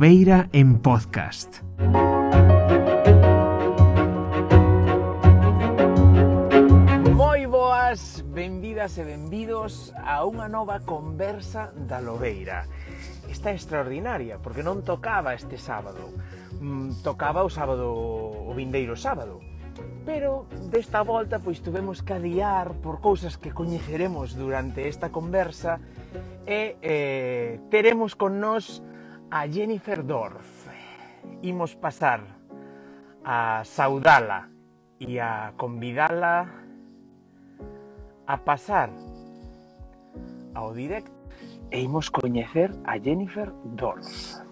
Lobeira en podcast. Moi boas, benvidas e benvidos a unha nova conversa da Lobeira. Está extraordinaria, porque non tocaba este sábado. Mm, tocaba o sábado, o vindeiro sábado, pero desta volta pois tuvemos que adiar por cousas que coñeceremos durante esta conversa e eh, teremos con nós a Jennifer Dorf. Imos pasar a saudala e a convidala a pasar ao directo e imos coñecer a Jennifer Dorf.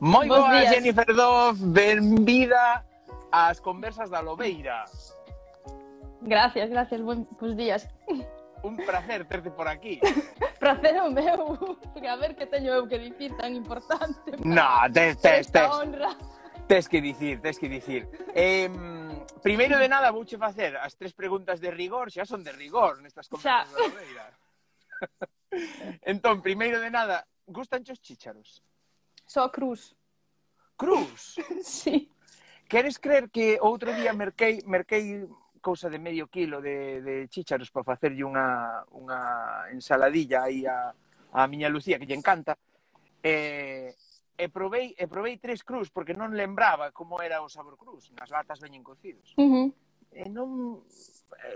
Moi Bos boa, días. Jennifer Dorf, benvida ás conversas da Lobeira. Gracias, gracias, bons días. un placer terte por aquí. placer o meu, porque a ver que teño eu que dicir tan importante. No, tes, tes, tes. honra. Tes que dicir, tes que dicir. Eh, primeiro de nada, vouche facer as tres preguntas de rigor, xa son de rigor nestas conversas da Lobeira. entón, primeiro de nada, gustan os chícharos? Só cruz. Cruz? sí. Queres creer que outro día merquei, merquei cousa de medio kilo de, de chícharos para facerlle unha, unha ensaladilla aí a, a miña Lucía, que lle encanta, e, e provei, e provei tres cruz, porque non lembraba como era o sabor cruz. nas latas veñen cocidos. Uh -huh. E non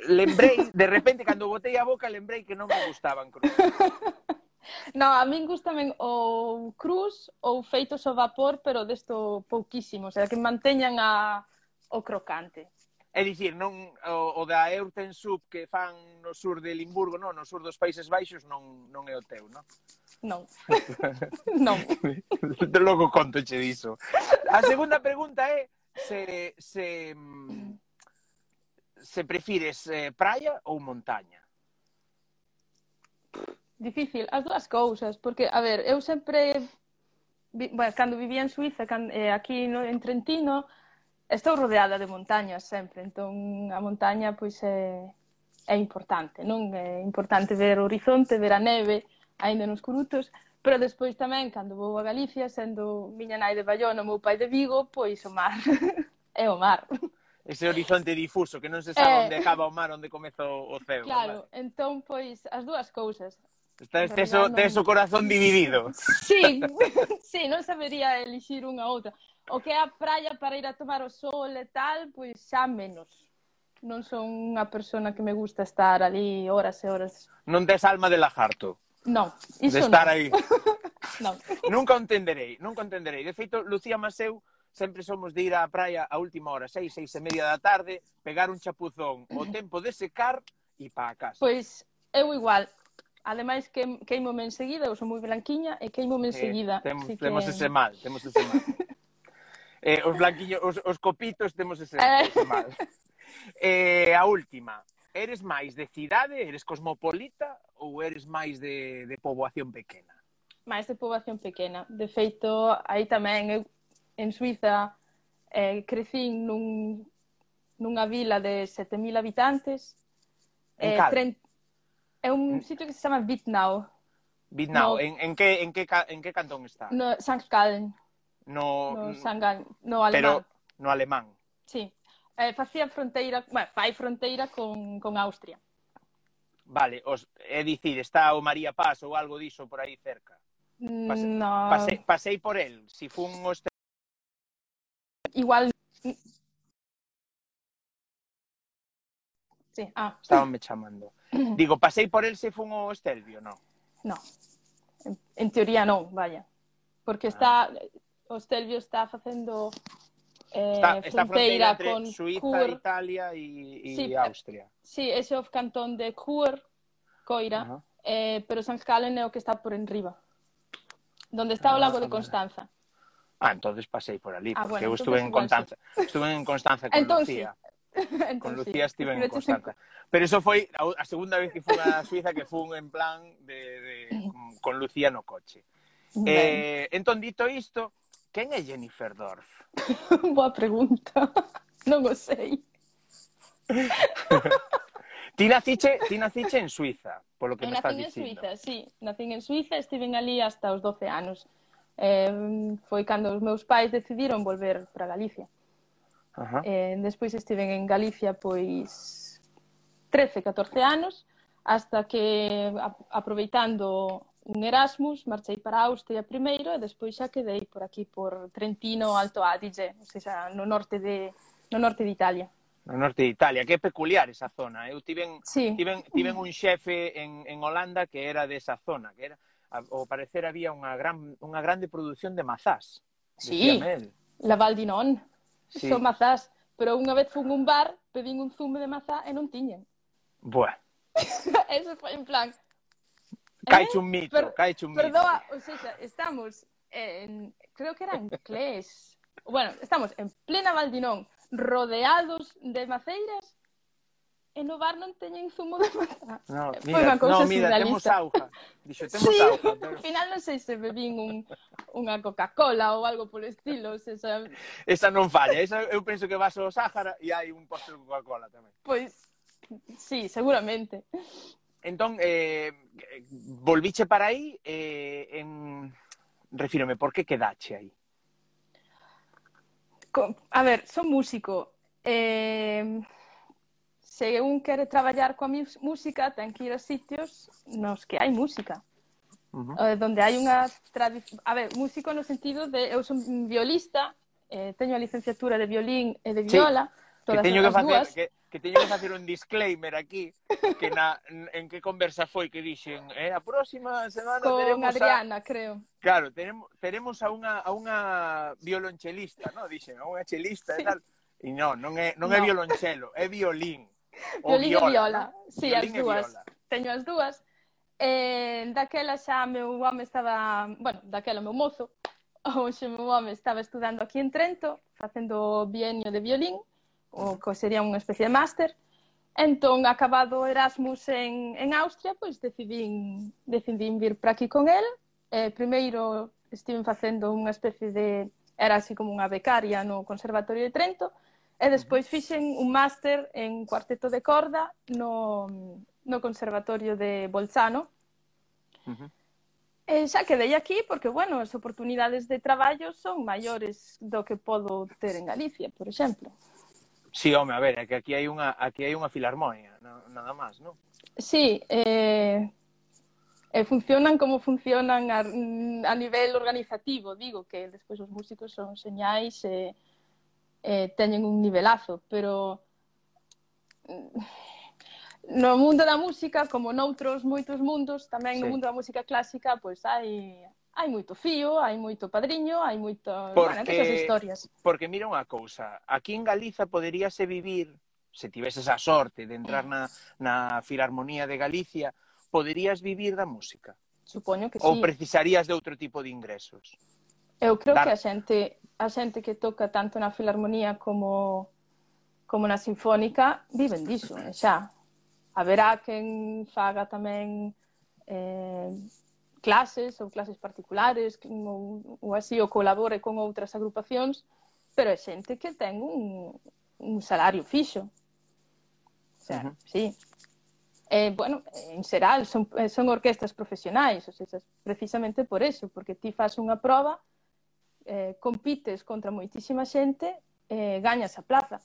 lembrei, de repente cando botei a boca lembrei que non me gustaban cruz. No, a min gustamen ou cruz ou feitos ao vapor, pero desto pouquísimo, o sea, que manteñan a, o crocante. É dicir, non o, o da Eurten Sub que fan no sur de Limburgo, non, no sur dos Países Baixos non, non é o teu, non? Non. non. Logo conto che diso. A segunda pregunta é se se se prefires eh, praia ou montaña? Difícil, as dúas cousas, porque, a ver, eu sempre, vi, bueno, cando vivía en Suiza, can, eh, aquí no, en Trentino, Estou rodeada de montañas sempre, entón a montaña pois é, é importante, non? É importante ver o horizonte, ver a neve, aínda nos curutos, pero despois tamén, cando vou a Galicia, sendo miña nai de Bayona, meu pai de Vigo, pois o mar é o mar. Ese horizonte difuso, que non se sabe eh... onde acaba o mar, onde comeza o ceo. Claro, vale. entón, pois, as dúas cousas. Estás teso, non... corazón dividido. Sí, sí, non sabería elixir unha outra o que é a praia para ir a tomar o sol e tal, pois xa menos. Non son unha persona que me gusta estar ali horas e horas. Non tes alma de lajarto. Non, iso de estar non. aí. non. Nunca entenderei, nunca entenderei. De feito, Lucía Maseu sempre somos de ir á praia a última hora, seis, seis e media da tarde, pegar un chapuzón, o tempo de secar e pa a casa. Pois eu igual, Ademais, que, queimo-me enseguida, eu sou moi blanquiña e queimo-me enseguida. Eh, temos, que... temos ese mal, temos ese mal. Eh, os blanquiños, os, os copitos temos ese, eh. ese mal. Eh, a última, eres máis de cidade, eres cosmopolita ou eres máis de, de poboación pequena? Máis de poboación pequena. De feito, aí tamén eu en Suiza eh, crecín nun, nunha vila de 7.000 habitantes. En eh, cal? Tren... É un sitio que se chama Bitnau. Bitnau, no, en, en, que, en, que, en que cantón está? No, St. Gallen no, no, mm, Sangal, no alemán. Pero no alemán. Sí. Eh, facía fronteira, bueno, fai fronteira con, con Austria. Vale, os, é dicir, está o María Paz ou algo diso por aí cerca. Pase, no. pasei, pasei por el, si fun os... Igual... Sí, ah. Estaban me chamando. Digo, pasei por el se fun o Estelvio, non? No. En teoría non, vaya. Porque ah. está o Stelvio está facendo eh, está, está fronteira, fronteira entre con Suiza, Cur... Italia e, e sí, Austria. Sí, ese é o cantón de Cur, Coira, uh -huh. eh, pero San Calen é o que está por enriba, donde está ah, o lago de Constanza. Ah, entonces pasei por ali, ah, porque ah, bueno, eu estuve en Constanza, estuve en Constanza con entonces, Lucía. Entonces, con Lucía estive en Constanza. Pero eso foi a segunda vez que fui a Suiza que fun en plan de, de con Lucía no coche. Ben. Eh, entón, dito isto, Quen é Jennifer Dorf? Boa pregunta. Non o sei. ti naciche, ti naciche en Suiza, polo que eu me estás dicindo. Nacín en Suiza, sí. Nacín en Suiza, estiven ali hasta os 12 anos. Eh, foi cando os meus pais decidiron volver para Galicia. Ajá. Eh, despois estiven en Galicia pois 13, 14 anos, hasta que aproveitando un Erasmus, marchei para Austria primeiro e despois xa quedei por aquí por Trentino, Alto Adige, ou seja, no norte de no norte de Italia. No norte de Italia, que é peculiar esa zona. Eh? Eu tiven sí. tiven tiven un xefe en en Holanda que era desa de zona, que era ao parecer había unha gran unha grande produción de mazás. Sí. La Val di Non. Sí. Son mazás, pero unha vez fun un bar, pedín un zume de mazá e non tiñen. Buah. Eso foi en plan, Caiche ¿Eh? un mito, per, caiche un perdoa, mito. Perdoa, o sea, estamos en, creo que era en Clés. bueno, estamos en plena Valdinón, rodeados de maceiras e no bar non teñen zumo de mazá. No, mira, unha cousa no, mira, temos auga. Dixo, temos sí, auga. Pero... Al final non sei se bebín un, unha Coca-Cola ou algo polo estilo. Se esa... esa non falla. Esa, eu penso que vas ao Sáhara e hai un posto de Coca-Cola tamén. Pois, pues, sí, seguramente entón, eh, volviche para aí, eh, en... refírome, por que quedache aí? A ver, son músico. Eh, se un quere traballar coa música, ten que ir a sitios nos que hai música. Uh eh, -huh. Donde hai unha tradición... A ver, músico no sentido de... Eu son violista, eh, teño a licenciatura de violín e de viola... Sí Que teño que facer dúas... que, que teño que facer un disclaimer aquí que na en que conversa foi que dixen, eh, a próxima semana Con teremos Adriana, a... creo. Claro, teremos teremos a unha a unha violonchelista, no, dixen, a unha chelista sí. e tal. E non, non é non no. é violonchelo, é violín. Violín viola. e viola. Si, sí, as dúas. Teño as dúas. Eh, daquela xa meu home estaba, bueno, daquela meu mozo, hoxe meu home estaba estudando aquí en Trento, facendo bienio de violín, o que sería unha especie de máster. Entón, acabado Erasmus en, en Austria, pois decidín, decidín vir para aquí con el. Eh, primeiro estive facendo unha especie de... Era así como unha becaria no Conservatorio de Trento. E despois fixen un máster en cuarteto de corda no, no Conservatorio de Bolzano. Uh -huh. E xa quedei aquí porque, bueno, as oportunidades de traballo son maiores do que podo ter en Galicia, por exemplo. Sí, home, a ver, é que aquí hai unha aquí hai unha filarmonia, nada máis, non? Sí, eh, eh, funcionan como funcionan a, a nivel organizativo, digo que despois os músicos son señais e eh, eh, teñen un nivelazo, pero mm, no mundo da música, como noutros moitos mundos, tamén sí. no mundo da música clásica, pois pues, hai hai moito fío, hai moito padriño, hai moito... Porque, bueno, esas historias. Porque mira unha cousa, aquí en Galiza poderíase vivir, se tiveses a sorte de entrar na, na Filarmonía de Galicia, poderías vivir da música? Supoño que sí. Ou precisarías de outro tipo de ingresos? Eu creo Dar... que a xente, a xente que toca tanto na Filarmonía como como na Sinfónica viven diso, eh, xa. Haberá quen faga tamén eh, clases ou clases particulares ou, ou así, ou colabore con outras agrupacións, pero é xente que ten un, un salario fixo. O sea, uh -huh. sí. Eh, bueno, en xeral, son, eh, son orquestas profesionais, o sea, precisamente por eso, porque ti faz unha prova, eh, compites contra moitísima xente, eh, gañas a plaza.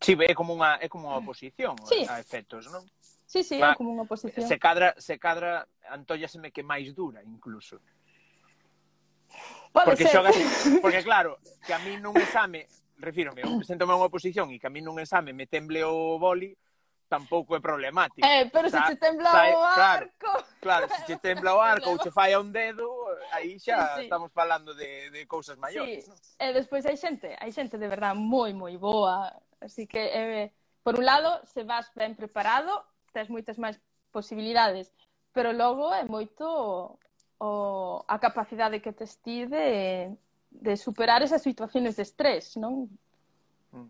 Sí, é como unha, é como unha oposición sí. a efectos, non? Sí, sí, Va, é como unha oposición. Se cadra, se cadra, antóllaseme que máis dura incluso. Pode porque ser. xogas, porque claro, que a mí nun exame, refírome, presento unha oposición e que a mí nun exame me temble o boli, tampouco é problemático. Eh, pero Sa se che tembla sai, o arco. Claro, claro, se che tembla o arco ou che falla un dedo, aí xa sí, sí. estamos falando de, de cousas maiores. Sí. ¿no? E eh, despois hai xente, hai xente de verdad moi, moi boa. Así que, eh, por un lado, se vas ben preparado tes moitas máis posibilidades, pero logo é moito o, a capacidade que tes ti de, de superar esas situaciones de estrés, non? Mm.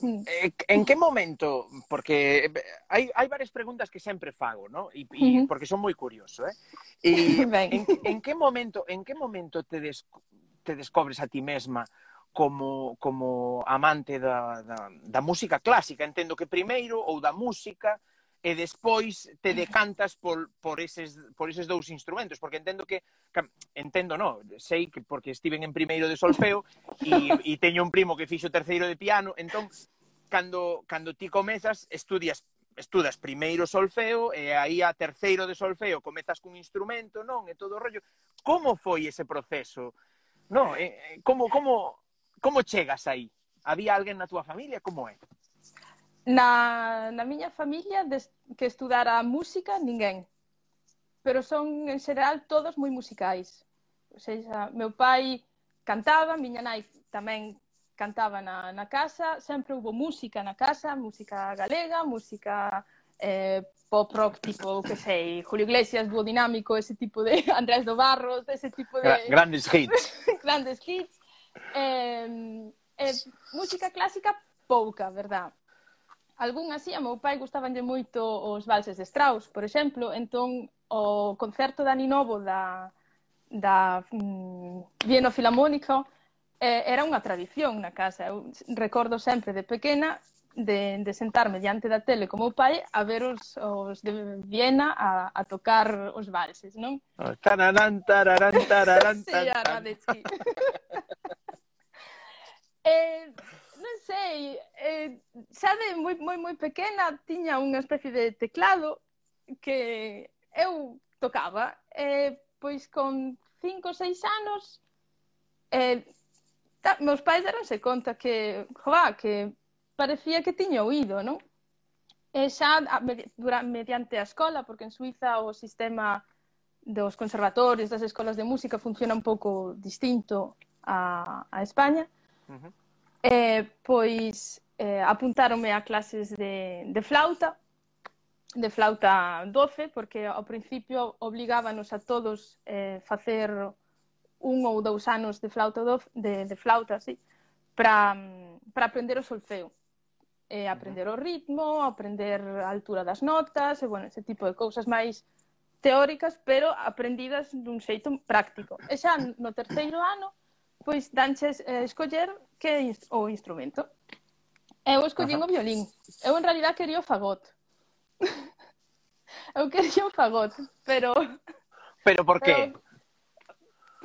Mm. Eh, en que momento, porque hai, hai varias preguntas que sempre fago, ¿no? E, e porque son moi curioso, eh? E, en, en que momento, en que momento te des, te descobres a ti mesma como, como amante da, da, da música clásica. Entendo que primeiro ou da música e despois te decantas por, por, eses, por eses dous instrumentos, porque entendo que, entendo no, sei que porque estiven en primeiro de solfeo e, e teño un primo que fixo terceiro de piano, entón cando, cando ti comezas estudias estudas primeiro solfeo e aí a terceiro de solfeo comezas cun instrumento, non? E todo o rollo. Como foi ese proceso? No, e, como como como chegas aí? Había alguén na túa familia? Como é? Na, na miña familia des, que estudara música, ninguén. Pero son, en xeral, todos moi musicais. Ou seja, meu pai cantaba, miña nai tamén cantaba na, na casa, sempre houve música na casa, música galega, música eh, pop rock tipo, que sei, Julio Iglesias, Duodinámico, ese tipo de Andrés do Barros, ese tipo de... Gra grandes hits. grandes hits eh, eh, música clásica pouca, verdad? Algún así, a meu pai gustabanlle moito os valses de Strauss, por exemplo, entón o concerto da Ninovo da, da mm, Vieno Filarmónico eh, era unha tradición na casa. Eu recordo sempre de pequena de, de sentarme diante da tele como o pai a ver os, os de Viena a, a tocar os valses, non? Ah, tararán, tararán, tararán, sí, a sí. eh, non sei, eh, xa de moi, moi, moi pequena tiña unha especie de teclado que eu tocaba. Eh, pois con cinco ou seis anos eh, ta, meus pais daronse conta que, jová, que parecía que tiña oído, non? E xa mediante a escola, porque en Suiza o sistema dos conservatorios, das escolas de música funciona un pouco distinto a, a España, uh -huh. eh, pois eh, apuntaronme a clases de, de flauta, de flauta 12, porque ao principio obligábanos a todos eh, facer un ou dous anos de flauta 12, de, de flauta, así, para aprender o solfeo eh, aprender o ritmo, aprender a altura das notas, e, bueno, ese tipo de cousas máis teóricas, pero aprendidas dun xeito práctico. E xa no terceiro ano, pois danches eh, escoller que inst o instrumento. Eu escollín o violín. Eu en realidad quería o fagot. eu quería o fagot, pero... Pero por que? Pero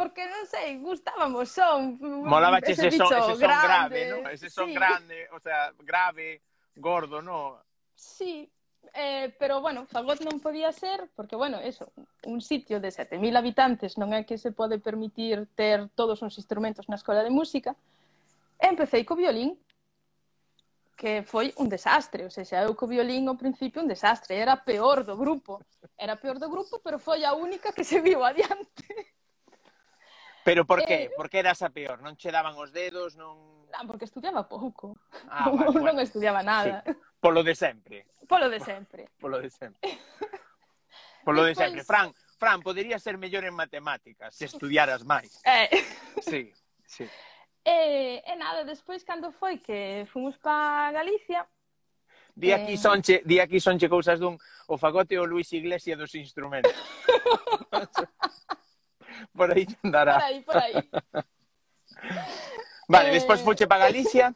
porque non sei, gustábamos son. Molaba ese, ese, son, ese son grande, grave, non? Ese son sí. grande, o sea, grave, gordo, non? Sí, eh, pero bueno, Fagot non podía ser, porque bueno, eso, un sitio de 7.000 habitantes non é que se pode permitir ter todos os instrumentos na escola de música, e empecei co violín, que foi un desastre, ou seja, eu co violín ao principio un desastre, era peor do grupo, era peor do grupo, pero foi a única que se viu adiante. Pero por eh, qué? Eh... Por que eras a peor? Non che daban os dedos? Non... Non, ah, porque estudiaba pouco. Ah, vale, non bueno. estudiaba nada. Sí. Polo de sempre. Polo de sempre. Polo de sempre. Polo Después... de sempre. Fran, Fran, podería ser mellor en matemáticas se estudiaras máis. Eh. Sí, sí. E, e nada, despois cando foi que fomos pa Galicia, Di aquí eh... sonche, di aquí sonche cousas dun o fagote o Luis Iglesias dos instrumentos. por aí andará. Por aí, por aí. Vale, eh... despois fuche para Galicia.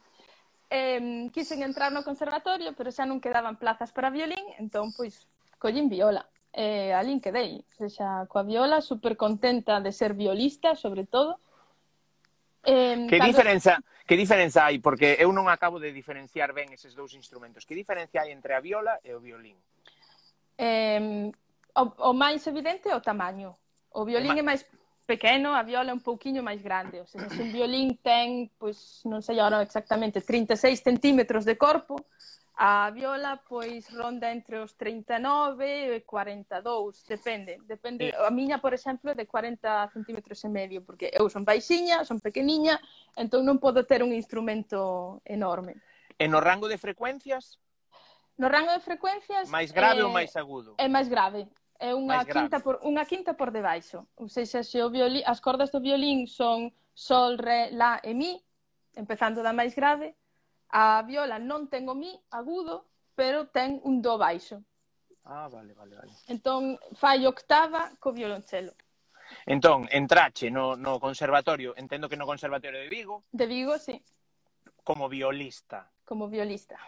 Eh, quisen entrar no conservatorio, pero xa non quedaban plazas para violín, entón, pois, collín viola. Eh, alín quedei, o xa, coa viola, super contenta de ser violista, sobre todo. Eh, que, cando... diferenza, que diferenza hai? Porque eu non acabo de diferenciar ben eses dous instrumentos. Que diferencia hai entre a viola e o violín? Eh, o, o máis evidente é o tamaño. O violín é máis pequeno, a viola é un pouquiño máis grande. O sea, se un violín ten, pois, non sei agora exactamente, 36 centímetros de corpo, a viola pois ronda entre os 39 e 42, depende, depende. A miña, por exemplo, é de 40 centímetros e medio, porque eu son baixiña, son pequeniña, entón non podo ter un instrumento enorme. E no rango de frecuencias? No rango de frecuencias... Mais grave eh, ou máis agudo? É máis grave é unha quinta por unha quinta por debaixo. Ou seja, se o violín, as cordas do violín son sol, re, la e mi, empezando da máis grave, a viola non ten o mi agudo, pero ten un do baixo. Ah, vale, vale, vale. Entón fai octava co violonchelo. Entón, entrache no, no conservatorio, entendo que no conservatorio de Vigo. De Vigo, sí. Como violista. Como violista.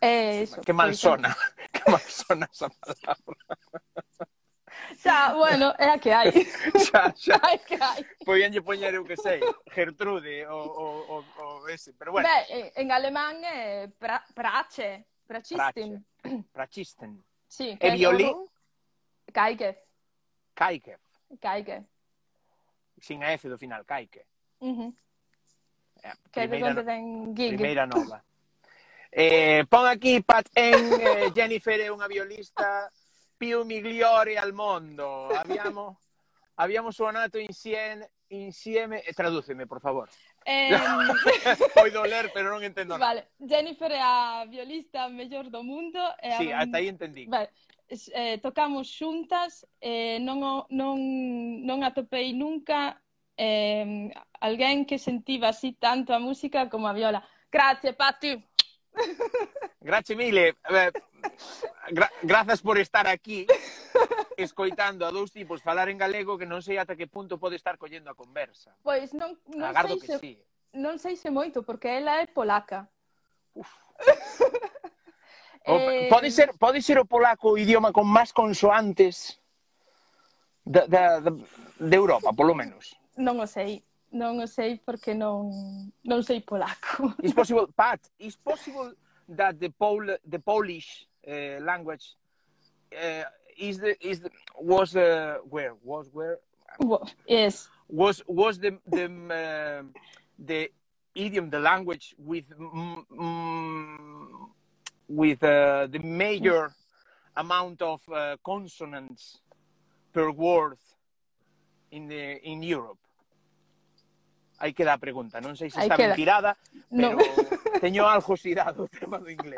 É eso. Que mal sona, que mal sona esa palabra. Xa, bueno, é a que hai. Xa, xa. É a que hai. Podíanlle poñer, eu que sei, Gertrude ou, ou, ou, ou ese, pero bueno. Ben, en alemán é pra, prache, prachisten. Prache. Prachisten. Sí. E violín? Kaike. Kaike. Kaike. Sin a F do final, Kaike. Uh -huh. É, primeira, gig. primeira nova. Eh, pon aquí Pat en eh, Jennifer é unha violista più migliore al mondo. Abbiamo abbiamo suonato insieme insieme e eh, tradúceme, por favor. Eh... Poido ler, pero non entendo nada. Vale, Jennifer é a violista mellor do mundo e Sí, a... ata aí entendí. Vale. Eh, tocamos xuntas, eh, non, o, non, non atopei nunca eh, alguén que sentiva así tanto a música como a viola. Grazie, Patti. Grazie mille. Eh, gra grazas por estar aquí escoitando a dous tipos falar en galego que non sei ata que punto pode estar collendo a conversa. Pois non, non Agardo sei se, sí. non sei se moito, porque ela é polaca. Uf. eh... Pode ser, pode ser o polaco o idioma con máis consoantes da, da, da, de Europa, polo menos. Non o sei. Non o sei porque non, non sei polaco. It's possible, Pat, it's possible that the Pol the Polish uh, language uh, is the is the, was uh, where was where Wo- yes. was was the the uh, the idiom the language with mm, with uh, the major amount of uh, consonants per word in the in Europe. Aí queda a pregunta, non sei se Aí está queda. ben tirada, pero no. teño algo xirado o tema do inglés.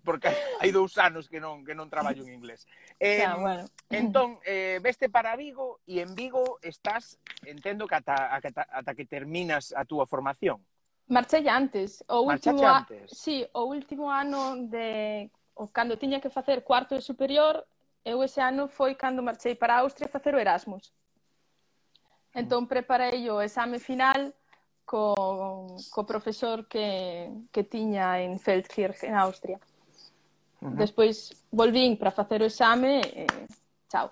Porque hai dous anos que non que non traballo en inglés. Eh, xa, bueno. Entón, eh, veste para Vigo e en Vigo estás, entendo que ata, ata, ata que terminas a túa formación. Marchei antes. O último a... antes. Sí, o último ano de o cando tiña que facer cuarto de superior, eu ese ano foi cando marchei para Austria a facer o Erasmus. Entón preparei o exame final co, co profesor que, que tiña en Feldkirch, en Austria. Uh. Despois volvín para facer o exame e eh, chao.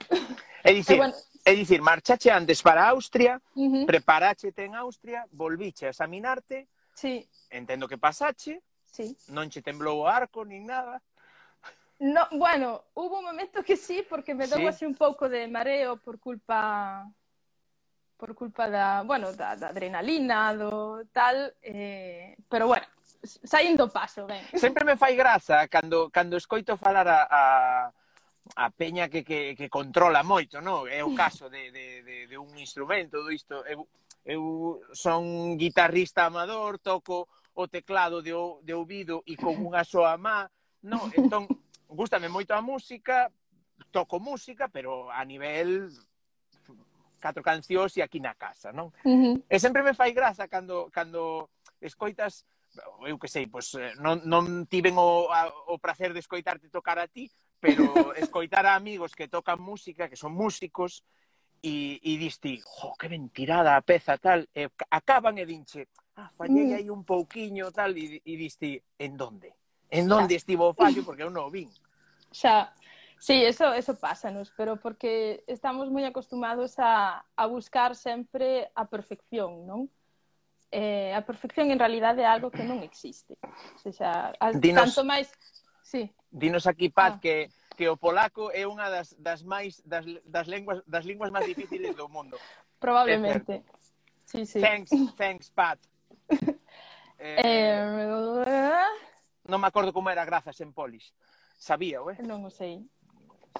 É dicir, e bueno, é dicir, marchache antes para Austria, uh preparáchete en Austria, volviche a examinarte, sí. entendo que pasache, sí. non che temblou o arco nin nada. No, bueno, hubo un momento que sí, porque me dou sí. así un pouco de mareo por culpa por culpa da, bueno, da, da adrenalina, do tal, eh, pero bueno, saindo paso, ben. Sempre me fai graza cando, cando escoito falar a, a, a peña que, que, que controla moito, no? É o caso de, de, de, de un instrumento, do isto. Eu, eu son guitarrista amador, toco o teclado de, o, de ouvido e con unha soa má, no? Entón, gustame moito a música, toco música, pero a nivel catro cancións e aquí na casa, non? Uh -huh. E sempre me fai graza cando, cando escoitas eu que sei, pois eh, non, non tiven o, a, o prazer de escoitarte tocar a ti, pero escoitar a amigos que tocan música, que son músicos, e, e diste, jo, que mentirada a peza tal, e acaban e dinche, ah, fallei mm. aí un pouquiño tal, e, e diste, en donde? En donde estivo o fallo, porque eu non o vin. Xa, Sí, eso, eso pásanos, pero porque estamos moi acostumados a, a buscar sempre a perfección, non? Eh, a perfección en realidade é algo que non existe. O sea, al, dinos, tanto máis... Sí. Dinos aquí, Pat, ah. que, que o polaco é unha das, das máis das, das lenguas das linguas máis difíciles do mundo. Probablemente. Sí, sí. Thanks, thanks, Pat. eh, eh... Non me acordo como era grazas en polis. Sabía, eh? Non o sei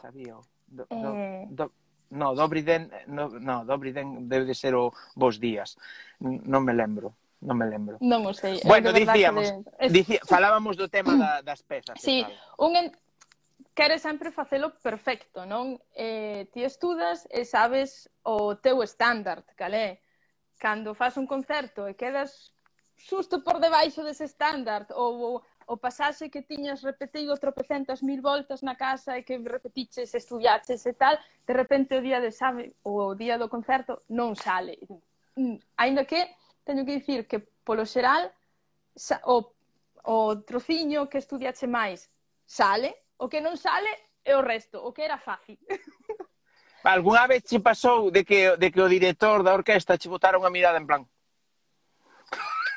sabía. Do, do, eh... do, no, Dobri Den, no, no, Dobri Den debe de ser o Vos Días. Non me lembro. Non me lembro. Non o sei. Bueno, dicíamos, de... dicía, falábamos do tema da, das pezas. Sí, un en... quere sempre facelo perfecto, non? Eh, ti estudas e sabes o teu estándar, calé. Cando fas un concerto e quedas susto por debaixo dese estándar ou o pasaxe que tiñas repetido tropecentas mil voltas na casa e que repetiches, estudiaches e tal, de repente o día de exame ou o día do concerto non sale. Mm, Ainda que teño que dicir que polo xeral o, o trociño que estudiache máis sale, o que non sale é o resto, o que era fácil. Alguna vez che pasou de que, de que o director da orquesta che botara unha mirada en plan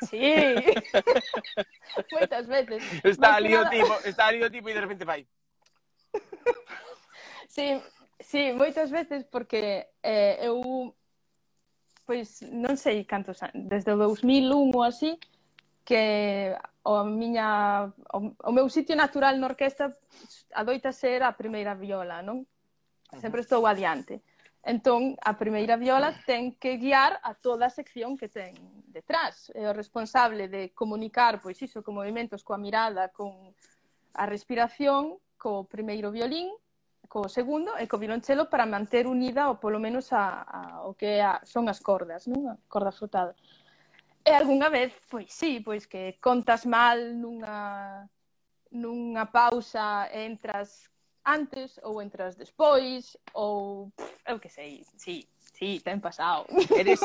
Sí. Moitas veces. Está ali o tipo, está ali o tipo e de repente vai. Sí, sí, moitas veces porque eh, eu pois non sei cantos anos, desde o 2001 ou así, que a miña o, o meu sitio natural na orquesta adoita ser a primeira viola, non? Sempre estou adiante. Entón, a primeira viola ten que guiar a toda a sección que ten detrás, é o responsable de comunicar, pois iso, con movimentos, coa mirada, con a respiración, co primeiro violín, co segundo e co violonchelo para manter unida ou polo menos a, a, o que a, son as cordas, non? a corda frotada. E algunha vez, pois sí, pois que contas mal nunha, nunha pausa entras antes ou entras despois ou pff, eu que sei, sí, sí, ten pasado. Eres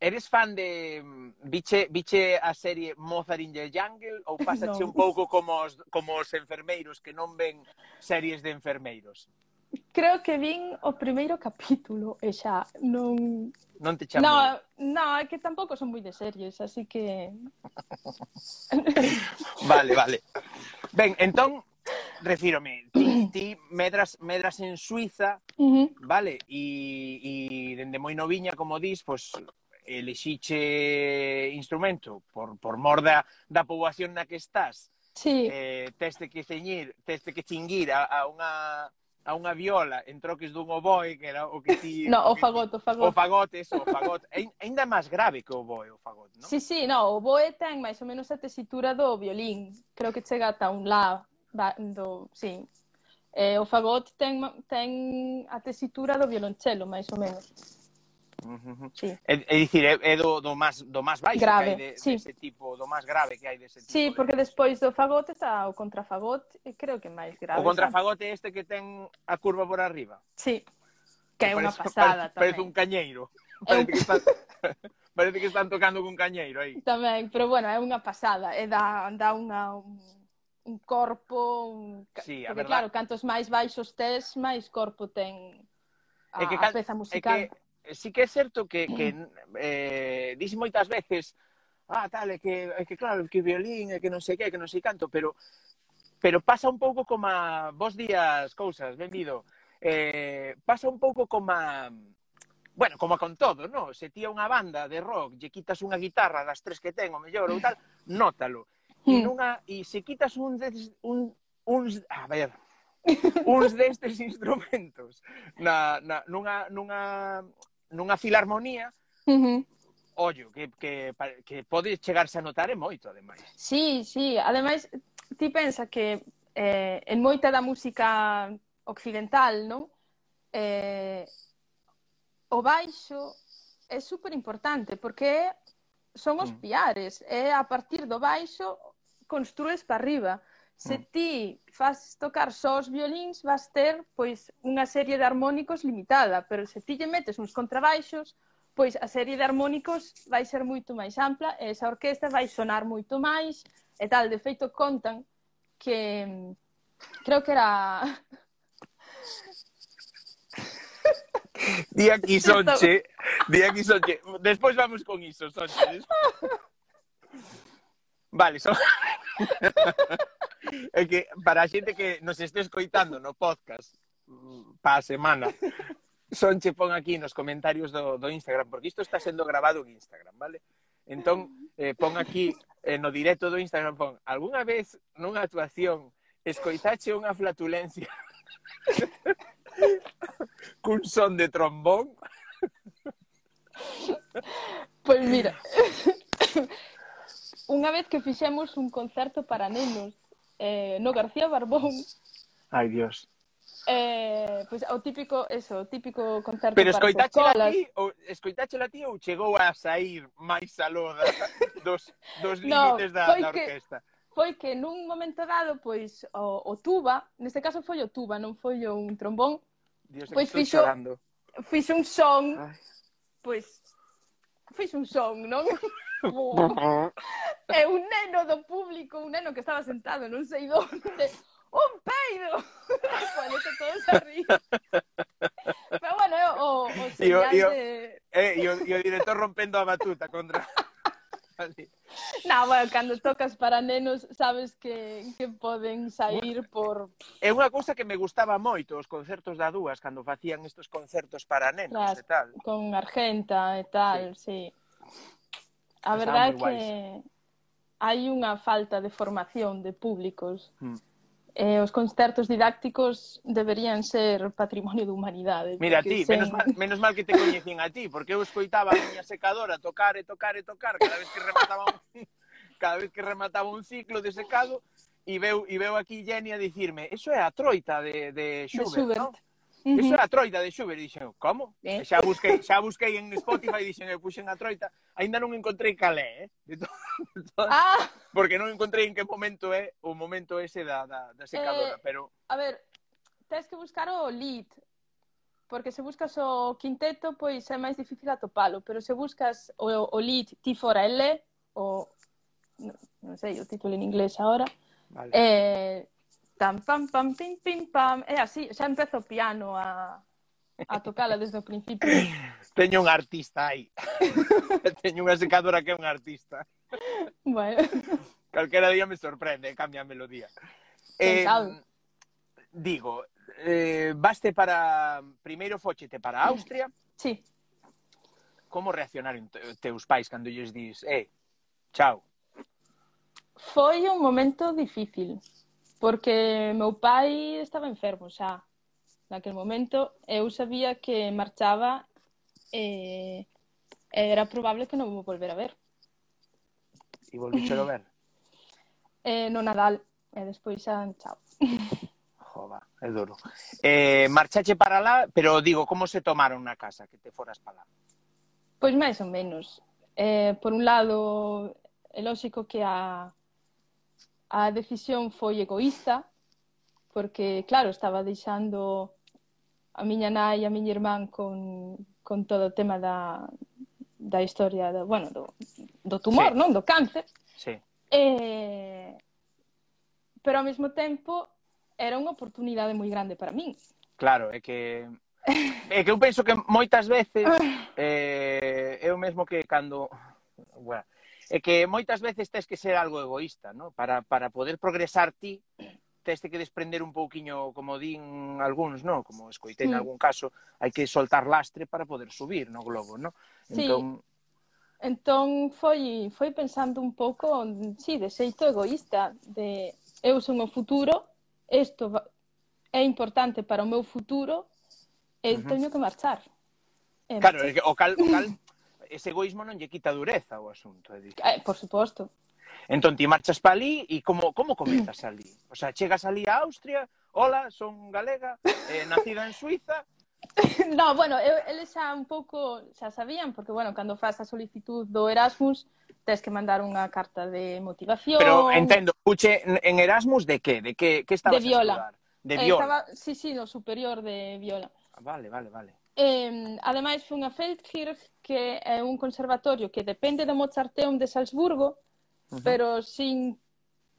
Eres fan de mm, biche, biche a serie Mozart in the Jungle ou pasache no. un pouco como os, como os enfermeiros que non ven series de enfermeiros? Creo que vin o primeiro capítulo e xa non... Non te chamo. No, no, é que tampouco son moi de series, así que... vale, vale. Ben, entón, refírome, ti, ti medras, medras en Suiza, uh -huh. vale, e, e dende moi noviña, como dis, pois, pues, elixiche instrumento por, por mor da, da poboación na que estás, sí. eh, teste que ceñir, teste que chinguir a, a unha a unha viola en troques dun oboe, que era o que ti... No, o, o fagot, o fagot. O fagot, eso, o fagot. É ainda máis grave que o oboe, o fagot, non? Sí, sí, no, o oboe ten máis ou menos a tesitura do violín. Creo que chega ata un lá do... Sí. Eh, o fagot ten, ten a tesitura do violonchelo, máis ou menos. Uh sí. É, é dicir, é, é do, do, máis do más baixo grave, que hai de, sí. dese tipo, do máis grave que hai dese tipo. Sí, de... porque despois do fagote está o contrafagote, e creo que máis grave. O contrafagote é este que ten a curva por arriba. Sí, que é unha pasada parece, tamén. Parece un cañeiro. Eu... Parece, que están, parece que están tocando cun cañeiro aí. Tamén, pero bueno, é unha pasada, é da, da unha un corpo, un... Sí, porque verdad... claro, cantos máis baixos tes, máis corpo ten a, é que, can... a peza musical. É que sí que é certo que, que eh, dis moitas veces ah, tal, é que, é que claro, que que violín, é que non sei que, é que non sei canto, pero pero pasa un pouco como a vos días cousas, benvido. Eh, pasa un pouco como a bueno, como con todo, no? Se ti a unha banda de rock, lle quitas unha guitarra das tres que ten, o mellor, ou tal, nótalo. E, hmm. nunha, e se quitas un, des, un uns, a ver, uns destes instrumentos na, na, nunha, nunha, nunha filarmonía, uh -huh. ollo, que, que, que pode chegarse a notar e moito, ademais. Sí, sí, ademais, ti pensa que eh, en moita da música occidental, non? Eh, o baixo é super importante porque son os mm. piares, é a partir do baixo construes para arriba se ti fas tocar só os violíns, vas ter pois unha serie de harmónicos limitada, pero se ti lle metes uns contrabaixos, pois a serie de harmónicos vai ser moito máis ampla e esa orquesta vai sonar moito máis e tal, de feito contan que mm, creo que era Di aquí Sonche, di aquí Sonche. Despois vamos con iso, Sonche. Vale, son... É que para a xente que nos este escoitando no podcast mm, pa a semana, son che pon aquí nos comentarios do, do Instagram, porque isto está sendo grabado en Instagram, vale? Entón, eh, pon aquí eh, no directo do Instagram, pon, algunha vez nunha actuación escoitache unha flatulencia cun son de trombón? Pois pues mira, unha vez que fixemos un concerto para nenos eh, no García Barbón. Ai, Dios. Eh, pois pues, o típico, eso, o típico concerto Pero escoitache para escolas. ti, ou, escoitache la ti ou chegou a sair máis aló da, dos, dos no, límites da, da orquesta? Que foi que nun momento dado, pois, o, o tuba, neste caso foi o tuba, non foi o un trombón, Dios, pois fixo, chorando. fixo un son, Ay. pois, fixo un son, non? e un neno do público, un neno que estaba sentado, non sei onde, un peido! Cuando se todo a rir. Pero bueno, o, o señal yo, yo, de... Eh, yo, director rompendo a batuta contra... Vale. Na, bueno, cando tocas para nenos sabes que, que poden sair por... É unha cousa que me gustaba moito, os concertos da Dúas, cando facían estes concertos para nenos Las, e tal. Con Argenta e tal, sí. sí. A verdade é que hai unha falta de formación de públicos. Mm eh, os concertos didácticos deberían ser patrimonio de humanidade. Mira, ti, sen... menos, mal, menos mal que te coñecín a ti, porque eu escoitaba a miña secadora tocar e tocar e tocar cada vez que remataba un, cada vez que remataba un ciclo de secado e veu, e veu aquí Jenny a dicirme, eso é a troita de, de Schubert, de Schubert. ¿no? Uh -huh. Iso é a troita de Schubert, dixen, como? Eh? Xa busquei, xa busquei en Spotify, dixen, eu puxen a troita, aínda non encontrei calé, eh? De todo, de to, ah. Porque non encontrei en que momento é o momento ese da, da, da secadora, eh, pero... A ver, tens que buscar o lead, porque se buscas o quinteto, pois é máis difícil atopalo, pero se buscas o, o lead ti fora L, o... Non, non sei o título en inglés agora, vale. eh, tam pam, pam, pim, pim, pam. É así, xa empezo o piano a, a tocala desde o principio. Teño un artista aí. Teño unha secadora que é un artista. Bueno. Calquera día me sorprende, cambia a melodía. Eh, digo, eh, vaste para... Primeiro fochete para Austria. Sí. Como reaccionaron teus pais cando lles dis, eh, chao? Foi un momento difícil porque meu pai estaba enfermo xa naquel momento eu sabía que marchaba e eh, era probable que non vou volver a ver. E volví a ver? eh, no Nadal e despois xa chao. Jova, é duro. Eh, marchache para lá, pero digo, como se tomaron na casa que te foras para lá? Pois máis ou menos. Eh, por un lado, é lógico que a a decisión foi egoísta, porque, claro, estaba deixando a miña nai e a miña irmán con, con todo o tema da, da historia, do, bueno, do, do tumor, sí. non? Do cáncer. Sí. Eh, pero ao mesmo tempo era unha oportunidade moi grande para min. Claro, é que é que eu penso que moitas veces eh, eu mesmo que cando bueno, é que moitas veces tens que ser algo egoísta, ¿no? Para, para poder progresar ti, tens que desprender un pouquiño, como din algúns, ¿no? Como escoitei en algún caso, hai que soltar lastre para poder subir no globo, ¿no? Entón... Sí. Entón foi, foi pensando un pouco, sí, de xeito egoísta, de eu son o futuro, isto é importante para o meu futuro, e uh -huh. teño que marchar. E claro, marchar. o cal, o cal ese egoísmo non lle quita dureza ao asunto. É dicir. Eh, por suposto. Entón, ti marchas para ali e como, como comezas ali? O sea, chegas ali a Austria, hola, son galega, eh, nacida en Suiza, No, bueno, eu, eles xa un pouco xa sabían, porque, bueno, cando faz a solicitud do Erasmus, tens que mandar unha carta de motivación. Pero entendo, puche en Erasmus de que? De que, que estabas de viola. a estudar? De eh, viola. Eh, estaba, sí, sí, no superior de viola. Ah, vale, vale, vale. Eh, ademais, fun a Feldkirch, que é un conservatorio que depende do Mozarteum de Salzburgo, uh -huh. pero sin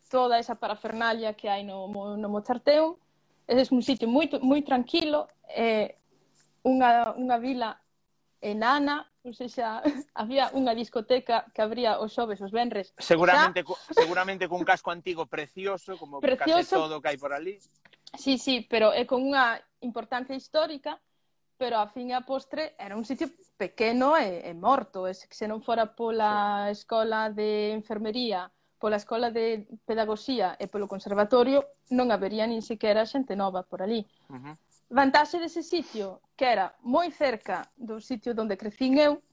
toda esa parafernalia que hai no, no Mozarteum. É un sitio moi, moi tranquilo, eh, unha, unha vila enana, ou seja, había unha discoteca que abría os xoves, os venres. Seguramente, cu, seguramente cun casco antigo precioso, como precioso. case todo que hai por ali. Sí, sí, pero é con unha importancia histórica, pero a fin e a postre era un sitio pequeno e, e morto, e se non fora pola sí. escola de enfermería, pola escola de pedagogía e polo conservatorio, non habería nin sequera xente nova por ali. Uh -huh. Vantaxe dese sitio, que era moi cerca do sitio onde crecín eu,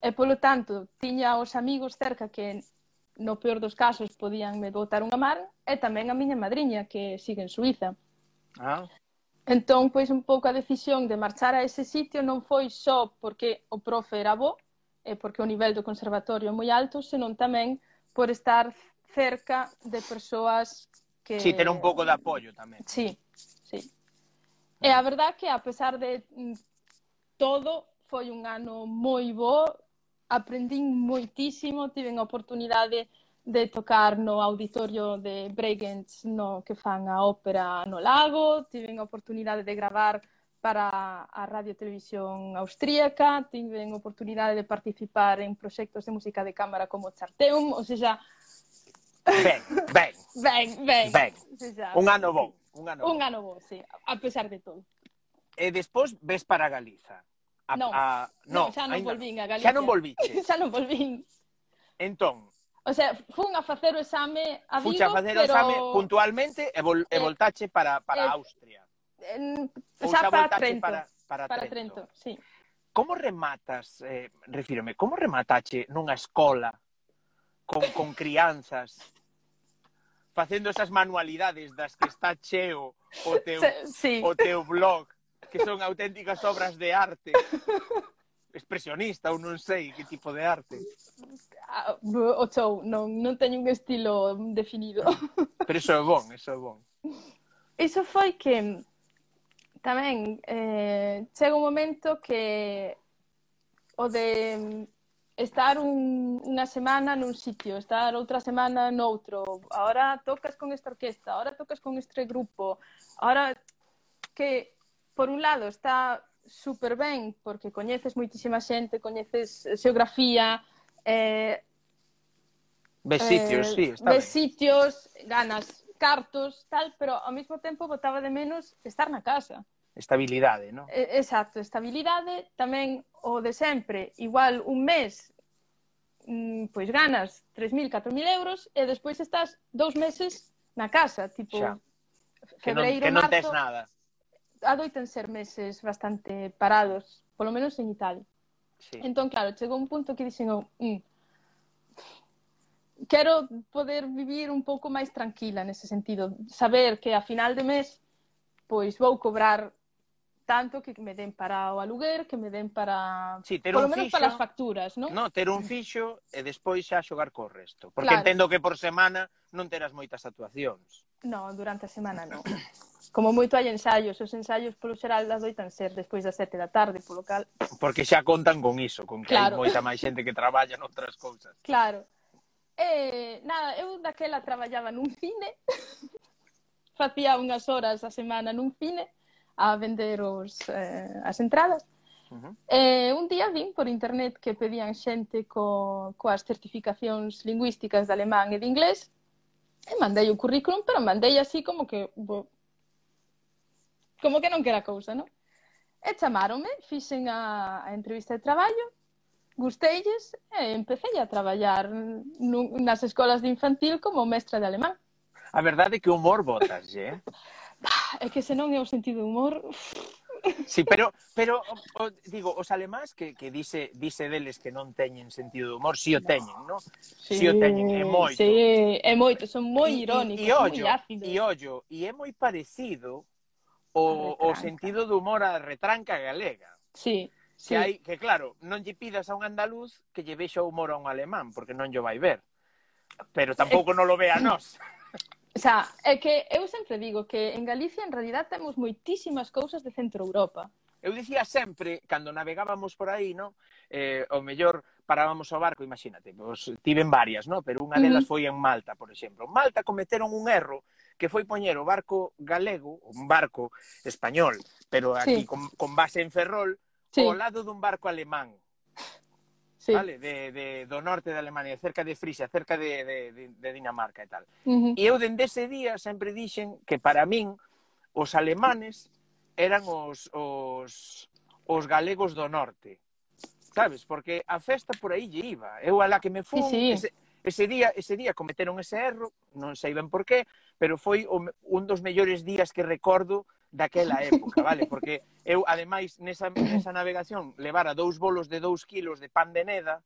e polo tanto tiña os amigos cerca que no peor dos casos podían me botar unha mar, e tamén a miña madriña, que sigue en Suiza. Ah. Entón, pois un pouco a decisión de marchar a ese sitio non foi só porque o profe era bo e porque o nivel do conservatorio é moi alto, senón tamén por estar cerca de persoas que... Sí, ter un pouco de apoio tamén. Sí, sí. E a verdad que a pesar de mm, todo, foi un ano moi bo, aprendín moitísimo, tiven a oportunidade de de tocar no auditorio de Bregenz no que fan a ópera no lago, tiven a oportunidade de gravar para a Radio Televisión Austríaca, tiven a oportunidade de participar en proxectos de música de cámara como Charteum, ou seja... Ben, ben. ben, ben. ben. Seja, un ano bon. Un ano, un ano bon, sí, a pesar de todo. E despois ves para Galiza. A, non, a, no, non, xa non volvín a Galiza. Xa non volviche. xa non volvín. Entón, O sea, fun a facer o exame a Vigo, Fuche a facer pero... o exame puntualmente e, vol, e eh, voltache para, para eh, Austria. En, xa para Trento. Para, para, para Trento. Trento, sí. Como rematas, eh, refírome, como rematache nunha escola con, con crianzas facendo esas manualidades das que está cheo o teu, sí. o teu blog, que son auténticas obras de arte. expresionista ou non sei que tipo de arte. Ah, o show, non, non teño un estilo definido. Pero iso é bon, iso é bon. Iso foi que tamén eh, chega un momento que o de estar un, unha semana nun sitio, estar outra semana noutro, ahora tocas con esta orquesta, ahora tocas con este grupo, ahora que por un lado está super ben, porque coñeces moitísima xente, coñeces xeografía, eh, Ves eh, sitios, eh, sí, está ves sitios, ganas cartos, tal, pero ao mesmo tempo botaba de menos estar na casa. Estabilidade, non? Eh, exacto, estabilidade, tamén o de sempre, igual un mes, mm, pois ganas 3.000, 4.000 euros, e despois estás dous meses na casa, tipo... Xa. Febreiro, que non, que non marzo, tes nada adoitan ser meses bastante parados, polo menos en Italia. Sí. Entón, claro, chegou un punto que dixen, oh, mm, quero poder vivir un pouco máis tranquila nese sentido, saber que a final de mes pois vou cobrar tanto que me den para o aluguer, que me den para... Sí, ter Polo un menos fixo, para as facturas, non? No, ter un mm. fixo e despois xa xogar co resto. Porque claro. entendo que por semana non terás moitas actuacións. No, durante a semana non. como moito hai ensaios, os ensaios polo xeral das doitan ser despois das sete da tarde, polo cal... Porque xa contan con iso, con que claro. hai moita máis xente que traballa noutras cousas. Claro. Eh, nada, eu daquela traballaba nun cine, facía unhas horas a semana nun cine a vender os, eh, as entradas, Uh -huh. Eh, un día vin por internet que pedían xente co, coas certificacións lingüísticas de alemán e de inglés e mandei o currículum, pero mandei así como que bo, como que non que era cousa, non? E chamaronme, fixen a, a entrevista de traballo, gusteilles e empecé a traballar nun, nas escolas de infantil como mestra de alemán. A verdade é que o humor botas, eh? é que se non é o sentido do humor... Sí, pero, pero o, digo, os alemáns que, que dice, dice deles que non teñen sentido do humor, si o teñen, non? Sí, si o teñen, é moito. Sí, é moito, son moi irónicos, e, e, e ollo, moi ácidos. E ollo, e é moi parecido o, o sentido do humor a retranca galega. Sí. Que, hai, que claro, non lle pidas a un andaluz que lle vexa o humor a un alemán, porque non lle vai ver. Pero eh, tampouco eh... non lo ve a nós. O sea, é que eu sempre digo que en Galicia en realidad temos moitísimas cousas de Centro Europa. Eu dicía sempre, cando navegábamos por aí, no? eh, o mellor parábamos o barco, imagínate, pues, tiven varias, no? pero unha delas uh -huh. foi en Malta, por exemplo. En Malta cometeron un erro que foi poñer o barco galego, un barco español, pero aquí sí. con, con base en Ferrol, sí. ao lado dun barco alemán. Sí. Vale, de, de, do norte de Alemania, cerca de Frisia, cerca de, de, de Dinamarca e tal. Uh -huh. E eu dende ese día sempre dixen que para min os alemanes eran os, os, os galegos do norte. Sabes? Porque a festa por aí lle iba. Eu a la que me fun, sí, sí. Ese, Ese día, ese día cometeron ese erro, non sei ben por qué, pero foi un dos mellores días que recordo daquela época, vale? Porque eu, ademais, nesa, nesa navegación levara dous bolos de dous kilos de pan de neda,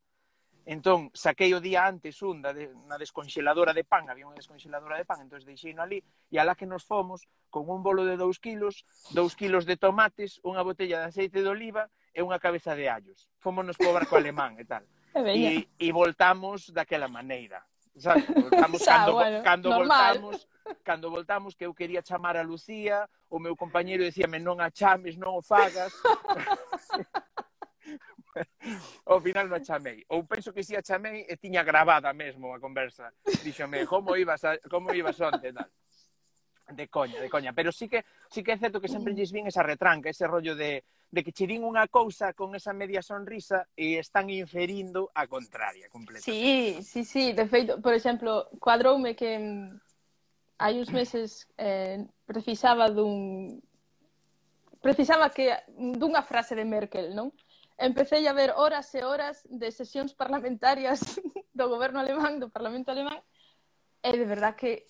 entón saquei o día antes un da de, na desconxeladora de pan, había unha desconxeladora de pan, entón deixei no ali, e alá que nos fomos, con un bolo de dous kilos, dous kilos de tomates, unha botella de aceite de oliva e unha cabeza de allos. Fómonos co barco alemán e tal. E, e voltamos daquela maneira. Sabes? Voltamos Xa, cando, bueno, cando normal. voltamos cando voltamos que eu quería chamar a Lucía, o meu compañeiro dicíame non a chames, non o fagas. ao final non a chamei. Ou penso que si a chamei e tiña gravada mesmo a conversa. Díxome, como ibas, a, como ibas onte, tal de coña, de coña, pero sí que sí que é certo que sempre lles vin esa retranca, ese rollo de, de que che din unha cousa con esa media sonrisa e están inferindo a contraria completamente. Sí, sí, sí, de feito, por exemplo, cuadroume que mm, hai uns meses eh, precisaba dun precisaba que mm, dunha frase de Merkel, non? Empecé a ver horas e horas de sesións parlamentarias do goberno alemán, do parlamento alemán, e de verdad que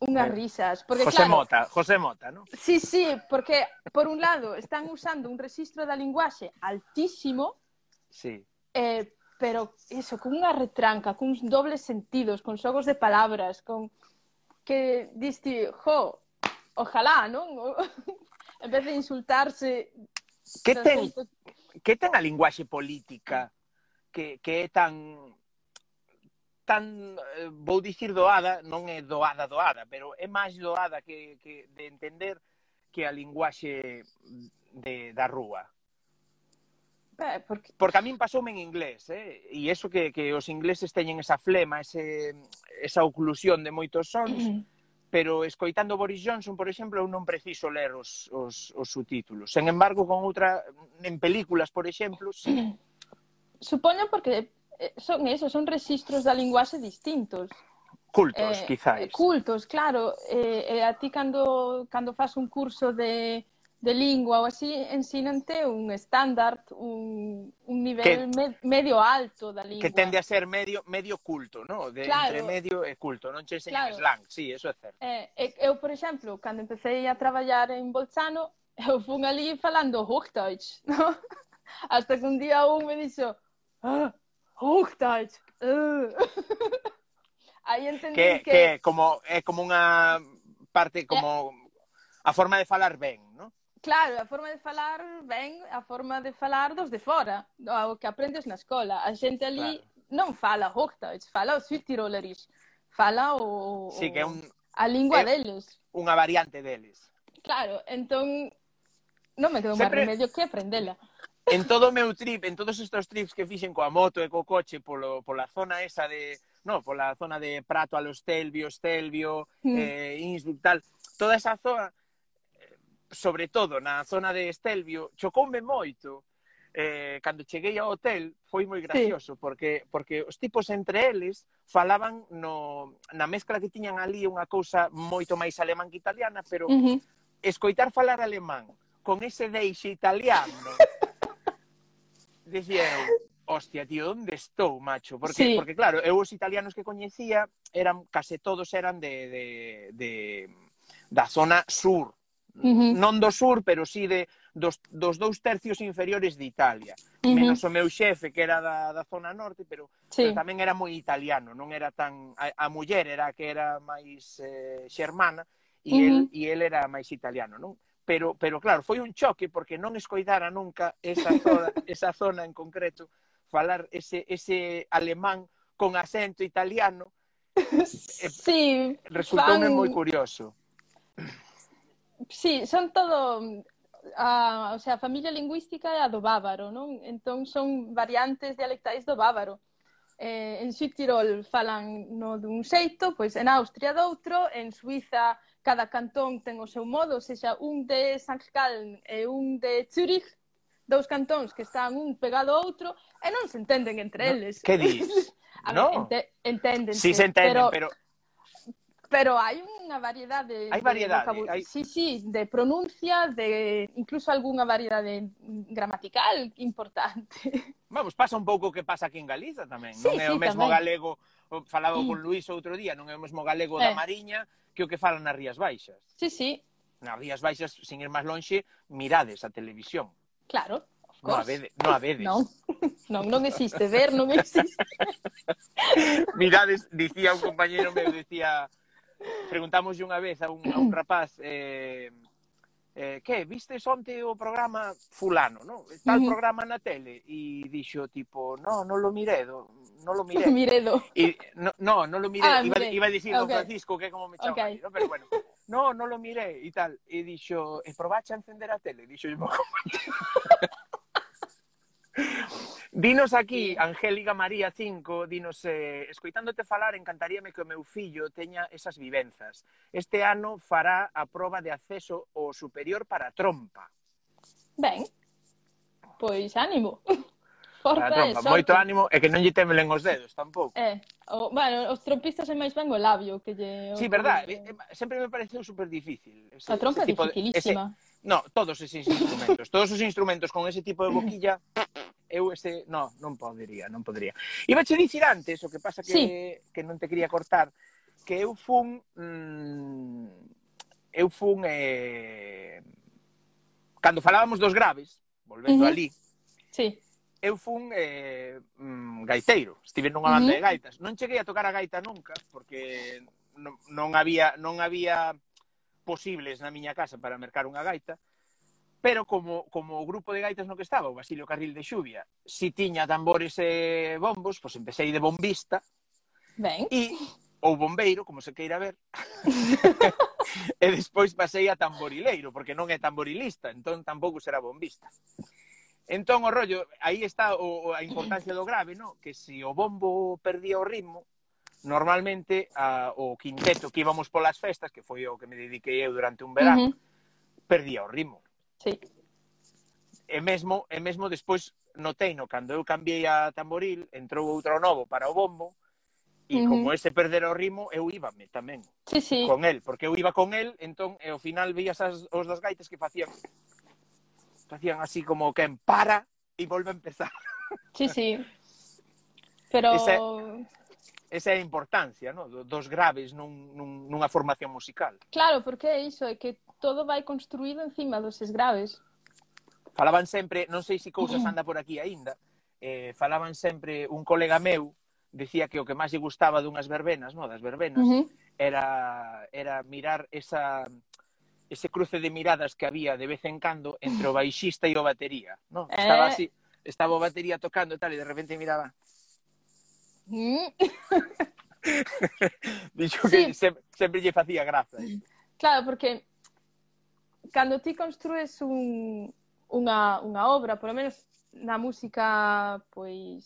unhas risas. Porque, José claro, Mota, José Mota, non? Sí, sí, porque por un lado están usando un registro da linguaxe altísimo, sí. eh, pero eso, con unha retranca, con uns dobles sentidos, con xogos de palabras, con que diste, jo, ojalá, non? en vez de insultarse... Que ten, que ten a linguaxe política que, que é tan tan, eh, vou dicir doada, non é doada doada, pero é máis doada que, que de entender que a linguaxe de, da rúa. Eh, porque... porque a min pasoume en inglés, eh? e iso que, que os ingleses teñen esa flema, ese, esa oclusión de moitos sons, pero escoitando Boris Johnson, por exemplo, eu non preciso ler os, os, os subtítulos. Sen embargo, con outra, en películas, por exemplo, sí. Supoño porque Eh, son eso, son registros da linguaxe distintos. Cultos, eh, quizáis. Eh, cultos, claro. Eh, eh, a ti cando, cando fas un curso de, de lingua ou así, ensínante un estándar, un, un nivel que, me, medio alto da lingua. Que tende a ser medio medio culto, no? De, claro, entre medio e culto, non che enseñan claro. slang, sí, eso é certo. Eh, eu, por exemplo, cando empecé a traballar en Bolzano, eu fun ali falando Hochdeutsch, no? Hasta que un día un me dixo, ah, Hochdeutsch, uh. Aí entendí Que, que, que como é como unha parte como a forma de falar ben, ¿no? Claro, a forma de falar ben a forma de falar dos de fora, o que aprendes na escola. A xente ali Claro. non fala Hochdeutsch, fala o Südtirolerisch, fala o, Sí, que é un, a lingua é- deles. unha variante deles. Claro, entón non me quedo máis remedio que aprendela. en todo o meu trip, en todos estes trips que fixen coa moto e co coche polo, pola zona esa de, no, pola zona de Prato a los Telvio, Estelvio, mm. eh, Innsbruck, tal, toda esa zona, eh, sobre todo na zona de Estelvio, chocoume moito, eh, cando cheguei ao hotel foi moi gracioso sí. porque porque os tipos entre eles falaban no na mezcla que tiñan ali unha cousa moito máis alemán que italiana, pero uh -huh. escoitar falar alemán con ese deixe italiano dicieron, hostia, tío, onde estou, macho? Porque, sí. porque claro, eu os italianos que coñecía eran, case todos eran de, de, de da zona sur. Uh -huh. Non do sur, pero sí de, dos, dos dous tercios inferiores de Italia. Uh -huh. Menos o meu xefe, que era da, da zona norte, pero, sí. pero tamén era moi italiano, non era tan... A, a muller era que era máis eh, xermana, e, uh -huh. el, e el era máis italiano, non? pero, pero claro, foi un choque porque non escoidara nunca esa zona, esa zona en concreto falar ese, ese alemán con acento italiano sí, resultoume fan... moi curioso. Sí, son todo a, o sea, a familia lingüística é a do bávaro, non? Entón son variantes dialectais do bávaro. Eh, en Südtirol falan no dun xeito, pois en Austria doutro, en Suiza cada cantón ten o seu modo, sexa un de Sanskalen e un de Zurich, dous cantóns que están un pegado ao outro e non se entenden entre no, eles. Que dis? A no. ver, ente entenden. Sí, se entenden, pero... pero... Pero hai unha variedade... Hai variedade. De hai... Sí, sí, de pronuncia, de incluso algunha variedade gramatical importante. Vamos, pasa un pouco o que pasa aquí en Galiza tamén. Sí, non é sí, o mesmo tamén. galego falaba mm. con Luís outro día, non é o mesmo galego eh. da Mariña que o que falan nas Rías Baixas. Sí, sí. Nas Rías Baixas, sin ir máis lonxe, mirades a televisión. Claro. Non a vedes. Non, a vedes. non. non, non existe. Ver non existe. Mirades, dicía un compañero meu, dicía... Preguntámoslle unha vez a un, a un rapaz eh, eh, que, vistes onte o programa fulano, no? Tal Ujú. programa na tele? E dixo, tipo, no, non lo miredo, no lo miré. Miredo. Y, no, no, no lo miré. Ah, iba, miré. iba a decir Don Ok. Francisco que como me chama Ok. okay. ¿no? pero bueno. No, no lo miré e tal. E dixo, e probache a encender a tele. Dixo, yo Dinos aquí, Angélica María 5, dinos, eh, escoitándote falar, encantaríame que o meu fillo teña esas vivenzas. Este ano fará a proba de acceso ao superior para a trompa. Ben, pois ánimo. Forza a trompa, moito ánimo, e que non lle temelen os dedos tampouco. Eh, o, bueno, os trompistas é máis ben o labio que lle... Sí, verdad, que... Eh, eh, sempre me pareceu super difícil. Ese, a trompa é dificilísima. De, ese, No, todos os instrumentos. todos os instrumentos con ese tipo de boquilla, eu ese... No, non podería, non podería. Iba che dicir antes, o que pasa que, sí. que non te quería cortar, que eu fun... Mmm, eu fun... Eh, cando falábamos dos graves, volvendo uh -huh. ali, sí. eu fun eh, mm, gaiteiro. Estive nunha banda uh -huh. de gaitas. Non cheguei a tocar a gaita nunca, porque non, non había... Non había posibles na miña casa para mercar unha gaita, pero como, como o grupo de gaitas no que estaba, o Basilio Carril de Xuvia, si tiña tambores e bombos, pois empecé de bombista, Ben. E ou bombeiro, como se queira ver. e despois pasei a tamborileiro, porque non é tamborilista, entón tampouco será bombista. Entón o rollo, aí está o, a importancia do grave, no? que se o bombo perdía o ritmo, normalmente a, o quinteto que íbamos polas festas, que foi o que me dediquei eu durante un verán, uh -huh. perdía o ritmo. Sí. E mesmo, e mesmo despois notei no cando eu cambiei a tamboril, entrou outro novo para o bombo, e uh -huh. como ese perder o ritmo, eu íbame tamén sí, sí. con el, porque eu iba con el, entón, e ao final veías as, os dos gaites que facían facían así como que para e volve a empezar. Sí, sí. Pero... Ese, esa é a importancia no? dos graves nun, nun, nunha formación musical. Claro, porque é iso, é que todo vai construído encima dos graves. Falaban sempre, non sei se cousas anda por aquí aínda, eh, falaban sempre un colega meu, decía que o que máis lle gustaba dunhas verbenas, no, das verbenas, uh -huh. era, era mirar esa, ese cruce de miradas que había de vez en cando entre o baixista e o batería, no? Eh. Estaba así, estaba o batería tocando e tal, e de repente miraba, Mm. Dixo que sí. sempre, sempre lle facía graza. Claro, porque cando ti construes un, unha, unha obra, polo menos na música, pois,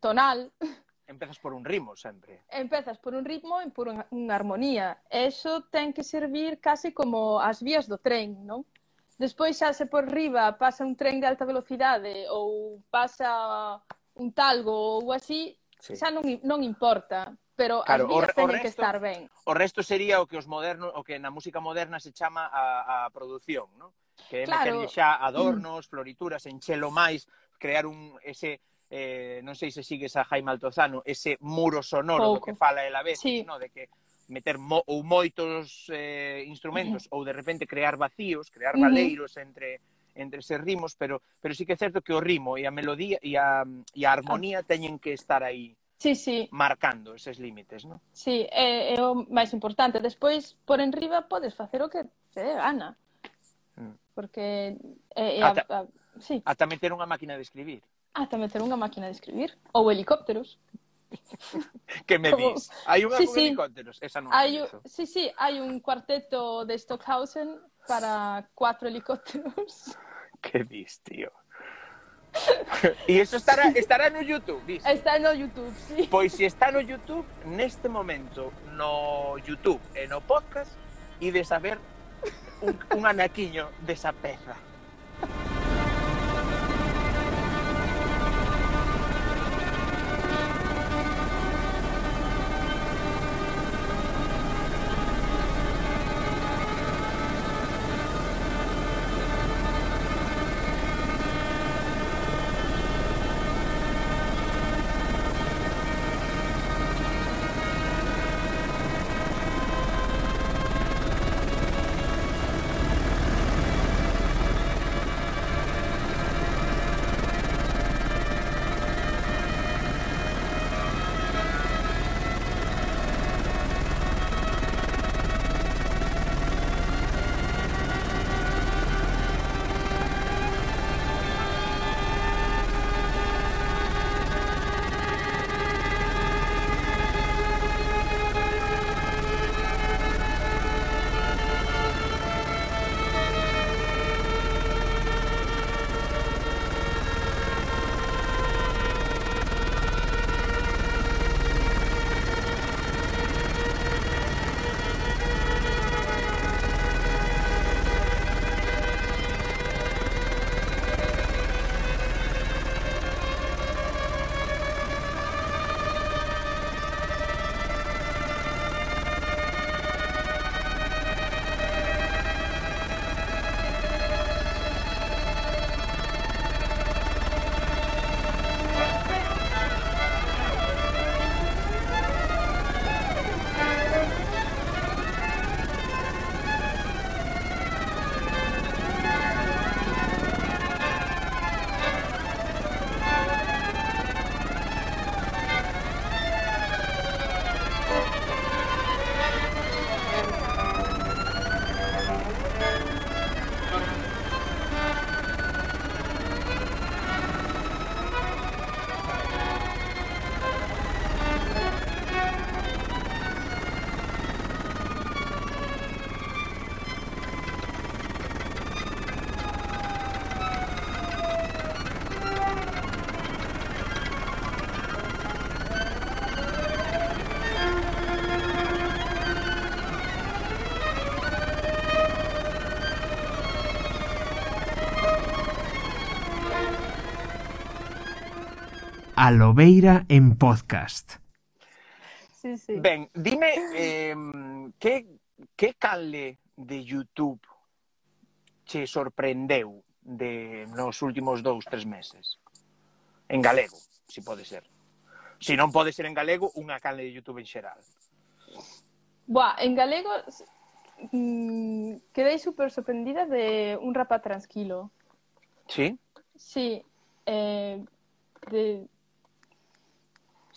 tonal... Empezas por un ritmo, sempre. Empezas por un ritmo e por unha, unha armonía. E iso ten que servir case como as vías do tren, non? Despois xa se por riba pasa un tren de alta velocidade ou pasa un talgo ou así, Sí. Xa non, non importa, pero claro, as vidas teñen resto, que estar ben. O resto sería o que os modernos, o que na música moderna se chama a, a produción, ¿no? Que claro. meterlle xa adornos, florituras, enchelo máis, crear un ese eh, non sei se sigues a Jaime Altozano, ese muro sonoro Pouco. do que fala el a veces, sí. no? de que meter mo, ou moitos eh, instrumentos ou de repente crear vacíos, crear uh -huh. entre entre ser rimos, pero, pero sí que é certo que o rimo e a melodía e a, e a armonía teñen que estar aí sí, sí. marcando eses límites, non? Sí, é, é o máis importante. Despois, por enriba, podes facer o que te dé gana. Mm. Porque... É, é a, ata, a, sí. ata meter unha máquina de escribir. Ata meter unha máquina de escribir. Ou helicópteros. que me Como... dis? Hai unha sí, con sí. helicópteros? Esa non hai, un... Sí, sí, hai un cuarteto de Stockhausen para cuatro helicópteros. Que dis, tío? E iso estará, estará no YouTube, dis? Está no YouTube, sí. Pois se está no YouTube, neste momento, no YouTube e no podcast, e de saber un, un anaquiño desa peza. A Lobeira en podcast. Sí, sí. Ben, dime eh, que, que cale de YouTube che sorprendeu de nos últimos dous, tres meses? En galego, se si pode ser. Se si non pode ser en galego, unha canle de YouTube en xeral. Buah, en galego mm, quedei super sorprendida de un rapa tranquilo. Sí? Sí. Eh, de,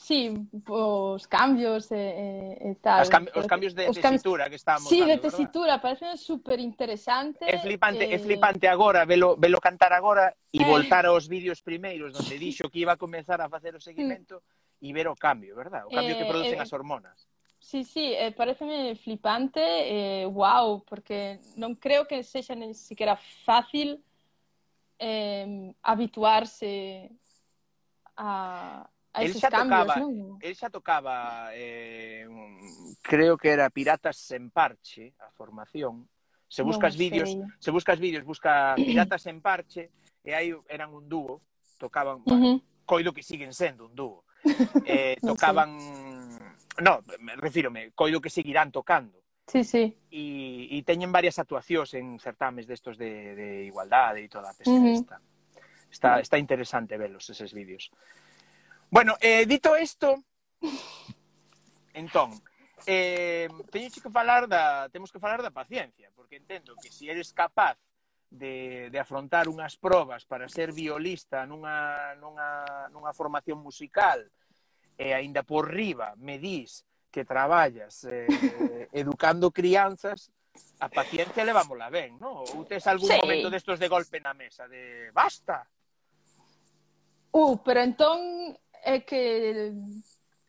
Sí, os cambios e, e, e tal. As cam os cambios de os tesitura que estamos Sí, dando, de tesitura, parece super interesante. É flipante, eh... é flipante agora velo, velo cantar agora e eh... voltar aos vídeos primeiros onde dixo que iba a comenzar a facer o seguimento e ver o cambio, verdad? O cambio eh... que producen eh... as hormonas. Sí, sí, eh, pareceme flipante, eh, wow, porque non creo que sexa nem siquiera fácil eh, habituarse a a esos él, cambios, tocaba, non? él xa tocaba, eh, creo que era Piratas en Parche, a formación. Se buscas vídeos, se buscas vídeos, busca Piratas en Parche, e aí eran un dúo, tocaban, bueno, uh -huh. coido que siguen sendo un dúo. Eh, tocaban, no, me refírome, coido que seguirán tocando. Sí, sí. E, e teñen varias actuacións en certames destos de, de igualdade e toda a pesca uh -huh. esta. Está, está interesante velos eses vídeos. Bueno, eh, dito isto, entón, eh, teño que falar da, temos que falar da paciencia, porque entendo que se si eres capaz de, de afrontar unhas probas para ser violista nunha, nunha, nunha formación musical e aínda por riba me dís que traballas eh, educando crianzas, a paciencia levámola ben, non? Ou tes algún sí. momento destos de golpe na mesa de basta? Uh, pero entón é que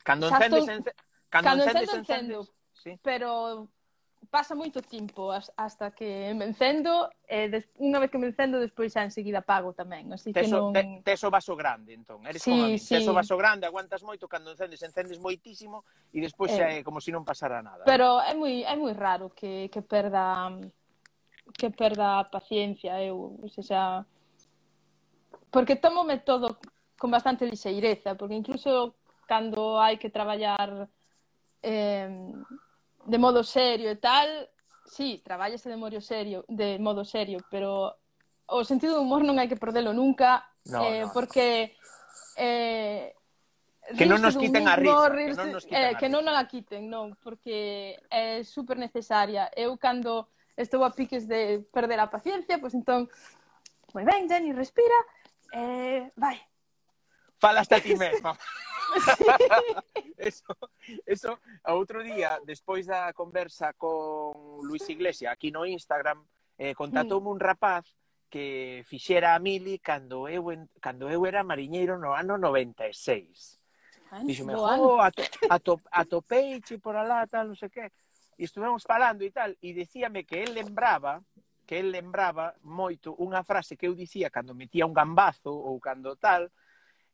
cando encendes estou... ence... cando, cando encendo, encendo. Sí. pero pasa moito tempo hasta que me encendo e eh, des... unha vez que me encendo despois xa enseguida apago tamén, así que teso, non... Te, teso vaso grande, entón, eres sí, como a mí. Sí. Teso vaso grande, aguantas moito cando encendes, encendes moitísimo e despois eh, xa é como se si non pasara nada. Pero é moi é moi raro que que perda que perda a paciencia, eu, se xa porque tomome todo con bastante lixeireza, porque incluso cando hai que traballar eh, de modo serio e tal, sí, traballase de modo serio, de modo serio, pero o sentido do humor non hai que perdelo nunca, no, eh, no, porque eh, que non nos quiten a risa, rirse, que non nos quiten eh, que non a quiten, non, porque é super necesaria. Eu cando estou a piques de perder a paciencia, pois pues entón, moi ben, Jenny, respira, eh, vai, falaste a ti mesma. eso, eso, a outro día, despois da conversa con Luis Iglesia aquí no Instagram, eh, contatoume un rapaz que fixera a Mili cando eu, cando eu era mariñeiro no ano 96. Dixome, jo, ato, ato, atopeiche por alá, tal, non sei que. E estuvemos falando e tal, e decíame que él lembraba que él lembraba moito unha frase que eu dicía cando metía un gambazo ou cando tal,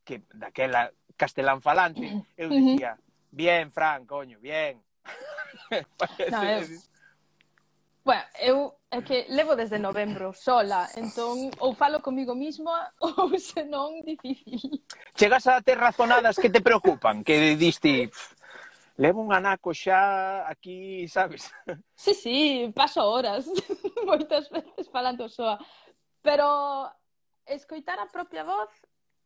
que daquela castelán falante, eu dicía, uh -huh. bien, Fran, coño, bien. no, eu... Bueno, eu é que levo desde novembro sola, entón ou falo comigo mismo ou senón difícil. Chegas a ter razonadas que te preocupan, que diste levo un anaco xa aquí, sabes? Sí, sí, paso horas moitas veces falando soa, pero escoitar a propia voz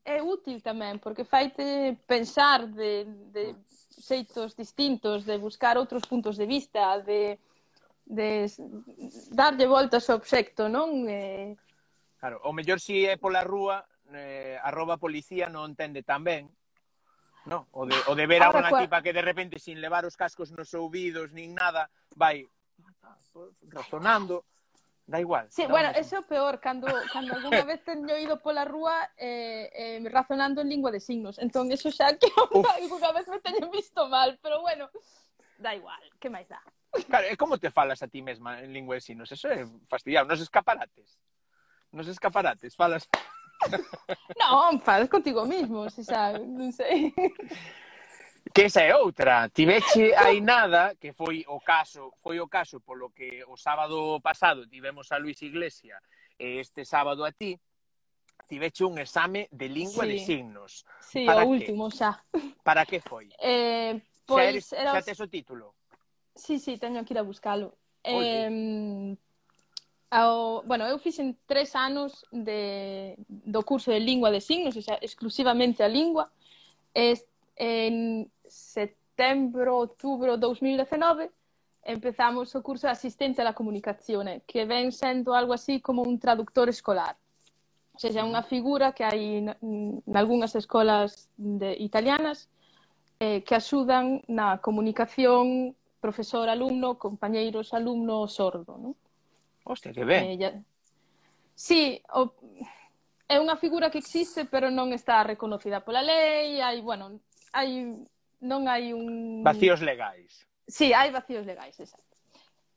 é útil tamén, porque faite pensar de, de xeitos distintos, de buscar outros puntos de vista, de, de darlle voltas ao obxecto, non? Eh... Claro, o mellor si é pola rúa, eh, arroba policía non entende tan ben, no? o, de, o de ver Ahora, a unha tipa que de repente sin levar os cascos nos ouvidos nin nada, vai razonando, Da igual. Sí, da bueno, mesmo. eso é peor, cando, cando alguna vez teño ido pola rúa eh, eh, razonando en lingua de signos. Entón, eso xa que alguna vez me teñen visto mal, pero bueno, da igual, que máis dá? Claro, ¿eh? e como te falas a ti mesma en lingua de signos? Eso é fastidiado, nos escaparates. Nos escaparates, falas... non, falas contigo mismo, se xa, non sei. Que esa é outra. Tiveche hai nada, que foi o caso, foi o caso polo que o sábado pasado tivemos a Luis Iglesia e este sábado a ti, tiveche un exame de lingua sí. de signos. Sí, Para o que? último xa. Para que foi? Eh, pois xa, eres, era... xa tes o título? Sí, sí, teño que ir a buscalo. Oye. Eh, ao, bueno, eu fixen tres anos de, do curso de lingua de signos, o sea, exclusivamente a lingua. Este, en setembro, outubro 2019 empezamos o curso de asistencia alla comunicazione, eh, que ven sendo algo así como un traductor escolar. O sea, unha mm. figura que hai nalgúnas escolas de, italianas eh, que axudan na comunicación profesor-alumno, compañeiros-alumno sordo. Non? Hostia, que ben. Eh, ya... Sí, o... é unha figura que existe, pero non está reconocida pola lei, hai, bueno, hai non hai un vacíos legais. Si, sí, hai vacíos legais, exacto.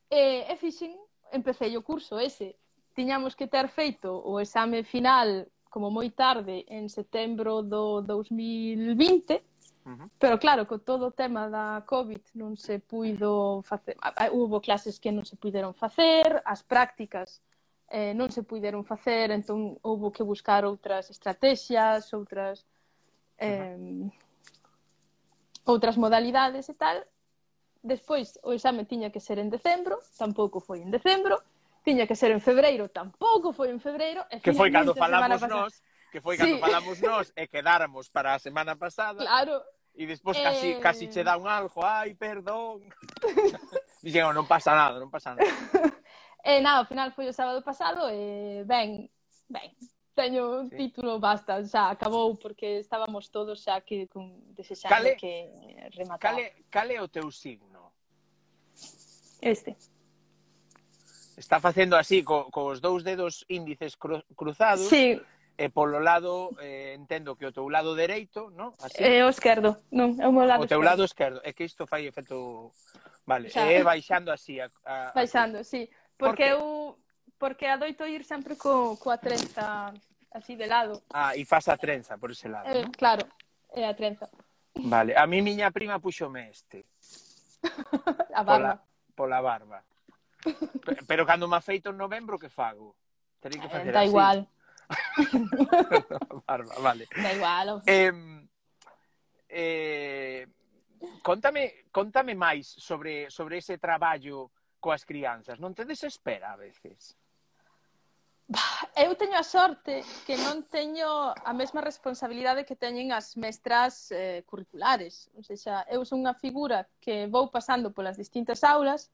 E, e fixen, empecé o curso ese. Tiñamos que ter feito o exame final como moi tarde en setembro do 2020, uh -huh. pero claro, co todo o tema da COVID non se puido facer, hubo clases que non se puideron facer, as prácticas eh, non se puideron facer, entón houbo que buscar outras estrategias, outras eh, outras modalidades e tal. Despois, o exame tiña que ser en decembro, tampouco foi en decembro. Tiña que ser en febreiro, tampouco foi en febreiro. E que foi cando falamos nós, que foi cando sí. falamos nós e quedáramos para a semana pasada. Claro. E despois casi, eh... casi che dá un algo, ai, perdón. Dixen, non pasa nada, non pasa nada. e nada, ao final foi o sábado pasado e ben, ben, teño un sí. título basta, xa acabou porque estábamos todos xa que con desexando cale, que rematar. Cale, cale o teu signo? Este. Está facendo así co, cos dous dedos índices cru, cruzados. Sí. E polo lado, eh, entendo que o teu lado dereito, non? Así. É o esquerdo, non, é o meu lado O teu esquerdo. lado esquerdo, é que isto fai efecto... Vale, xa. é baixando así. A, a, baixando, a... sí. Porque, Porque eu porque adoito ir sempre co, coa trenza así de lado. Ah, e faz a trenza por ese lado. Eh, ¿no? Claro, é a trenza. Vale, a mí miña prima puxome este. a barba. Pola, pola barba. Pero, pero cando me afeito en novembro, que fago? Terei que eh, facer eh, da así. igual. barba, vale. Da igual. Eh, eh, contame, contame máis sobre, sobre ese traballo coas crianzas. Non te desespera a veces? Eu teño a sorte que non teño a mesma responsabilidade que teñen as mestras eh, curriculares. Ou seja, eu son unha figura que vou pasando polas distintas aulas,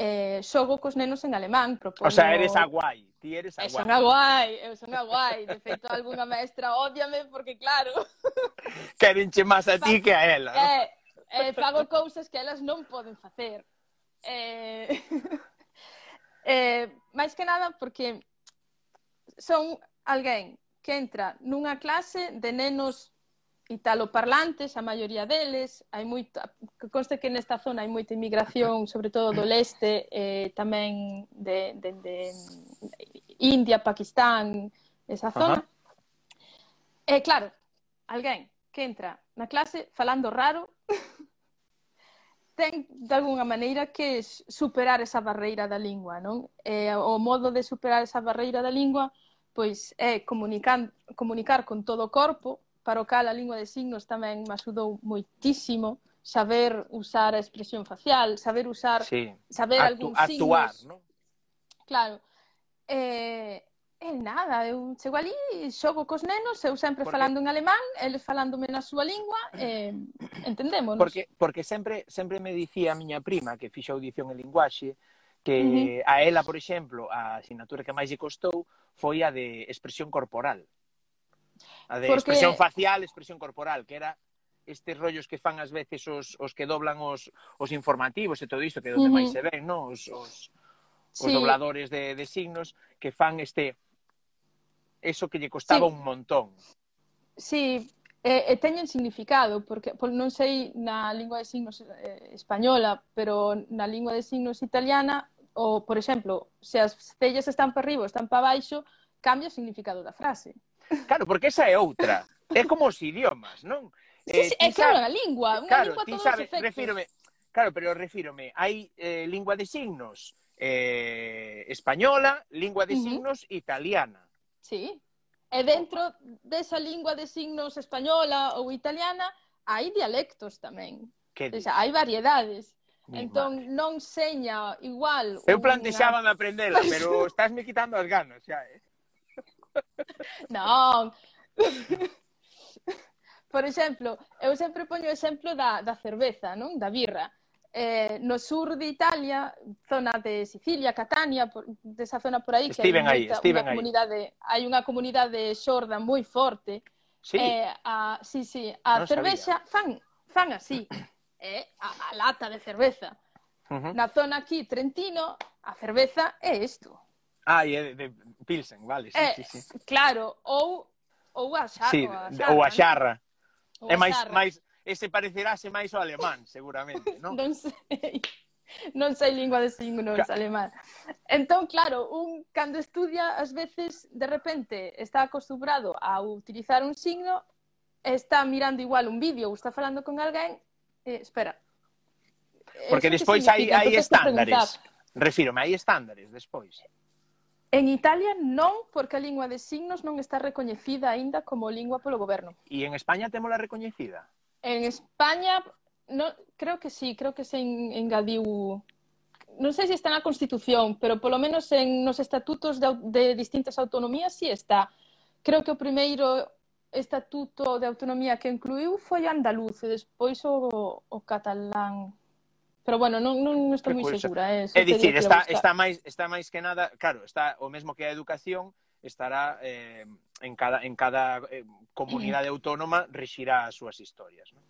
eh, xogo cos nenos en alemán. Propoño... O sea, eres a guai. Ti eres a guai. Eu son a guai, eu son a guai. De feito, algunha mestra ódiame porque, claro... Querinche máis a ti que a ela. ¿no? Eh, eh, fago cousas que elas non poden facer. Eh... eh, máis que nada porque son alguén que entra nunha clase de nenos italoparlantes, a maioría deles, hai moita, conste que nesta zona hai moita inmigración, sobre todo do leste, eh, tamén de, de, de India, Pakistán, esa zona. E eh, claro, alguén que entra na clase falando raro, ten de alguna maneira que superar esa barreira da lingua, non? Eh, o modo de superar esa barreira da lingua pois é comunicar, comunicar con todo o corpo, para o cal a lingua de signos tamén me axudou moitísimo saber usar a expresión facial, saber usar sí. saber Actu algún signos. Actuar, ¿no? Claro. Eh, e eh, nada, eu chego ali, xogo cos nenos, eu sempre porque... falando en alemán, eles falándome na súa lingua, eh, entendémonos. Porque, porque sempre, sempre me dicía a miña prima que fixa audición en linguaxe, que uh -huh. a ela, por exemplo, a asignatura que máis lle costou foi a de expresión corporal. A de Porque... expresión facial, expresión corporal, que era estes rollos que fan ás veces os, os que doblan os, os informativos e todo isto, que é onde uh -huh. máis se ven, no? os, os, sí. os dobladores de, de signos, que fan este eso que lle costaba sí. un montón. Sí, e, e teñen significado, porque por, non sei na lingua de signos eh, española, pero na lingua de signos italiana o, por exemplo, se as cellas están para arriba ou están para baixo, cambia o significado da frase. Claro, porque esa é outra. É como os idiomas, non? Eh, sí, é claro, a lingua. Unha claro, lingua ti sabes, refírome, claro, pero refírome, hai eh, lingua de signos eh, española, lingua de uh -huh. signos italiana. Sí. E dentro desa lingua de signos española ou italiana hai dialectos tamén. Que o sea, hai variedades. Entón, non seña igual... Eu plantexaba me aprendela, pero estásme quitando as ganas xa, eh? Non. Por exemplo, eu sempre poño o exemplo da, da cerveza, non? Da birra. Eh, no sur de Italia, zona de Sicilia, Catania, por, desa zona por aí, estiven que hai, moita, aí, unha aí. comunidade, hai unha comunidade xorda moi forte. Sí. Eh, a, sí, sí, a non cervexa sabía. fan fan así é a, a lata de cerveza. Uh -huh. Na zona aquí, Trentino, a cerveza é isto. Ah, e é de, de Pilsen, vale. Sí, é, sí, sí. Claro, ou, ou a xarra. Sí, ou a xarra. Ou a xarra. É máis, máis, ese parecerase máis o alemán, seguramente, non? non sei. Non sei lingua de signos claro. alemán. Entón, claro, un cando estudia, ás veces, de repente, está acostumbrado a utilizar un signo, está mirando igual un vídeo ou está falando con alguén Eh, espera. Porque Eso despois hai, hai estándares. Refírome, hai estándares despois. En Italia non, porque a lingua de signos non está recoñecida aínda como lingua polo goberno. E en España témola recoñecida? En España, no, creo que sí, creo que se engadiu... Non sei se está na Constitución, pero polo menos en nos estatutos de, de distintas autonomías sí está. Creo que o primeiro estatuto de autonomía que incluiu foi andaluz e despois o, o catalán. Pero bueno, non, non estou moi segura. Eh, é dicir, está, está, máis, está máis que nada, claro, está o mesmo que a educación, estará eh, en cada, en cada eh, comunidade autónoma rexirá as súas historias. ¿no?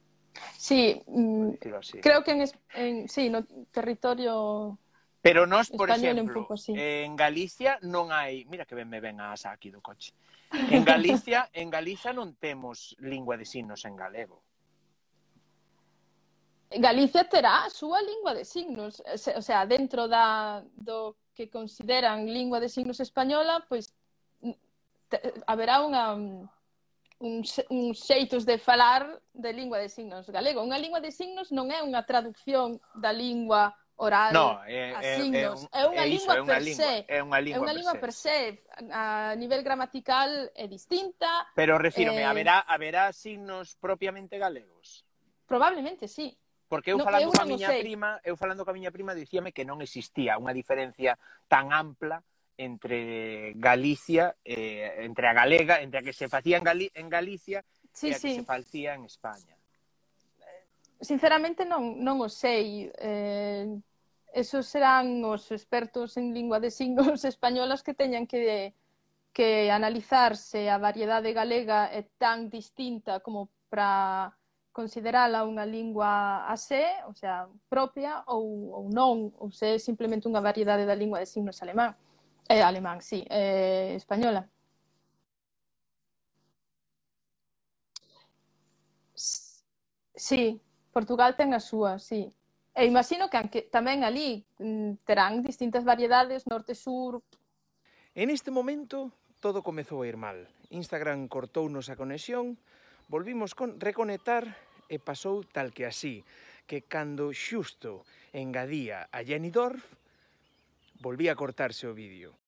Sí, mm, así. creo que en, en sí, no territorio Pero nós, por Español, exemplo, en, pouco, en Galicia non hai... Mira que ben me ven a aquí do coche. En Galicia, en Galicia non temos lingua de signos en galego. Galicia terá a súa lingua de signos, o sea, dentro da do que consideran lingua de signos española, pois te, haberá unha un, un xeitos de falar de lingua de signos galego. Unha lingua de signos non é unha traducción da lingua oral no, é, a eh, eh, signos. É, é, un, é, unha é, lingua iso, é unha per lingua, se. É unha lingua, é unha lingua per, se. per se. A nivel gramatical é distinta. Pero refírome, eh... haberá, haberá signos propiamente galegos? Probablemente, sí. Porque eu no, falando eu coa miña sei. prima, eu falando coa miña prima dicíame que non existía unha diferencia tan ampla entre Galicia, eh, entre a galega, entre a que se facía en, Gali en Galicia sí, e a sí. que se facía en España sinceramente non, non o sei. Eh, esos serán os expertos en lingua de signos españolas que teñan que, que analizarse a variedade galega é tan distinta como para considerala unha lingua a sé, o sea, propia ou, ou non, ou se é simplemente unha variedade da lingua de signos alemán. Eh, alemán, sí, eh, española. Sí, Portugal ten a súa, sí. E imagino que anque, tamén ali mm, terán distintas variedades, norte-sur... En este momento todo comezou a ir mal. Instagram cortounos a conexión, volvimos con reconectar e pasou tal que así, que cando xusto engadía a Jenny Dorf, volvía a cortarse o vídeo.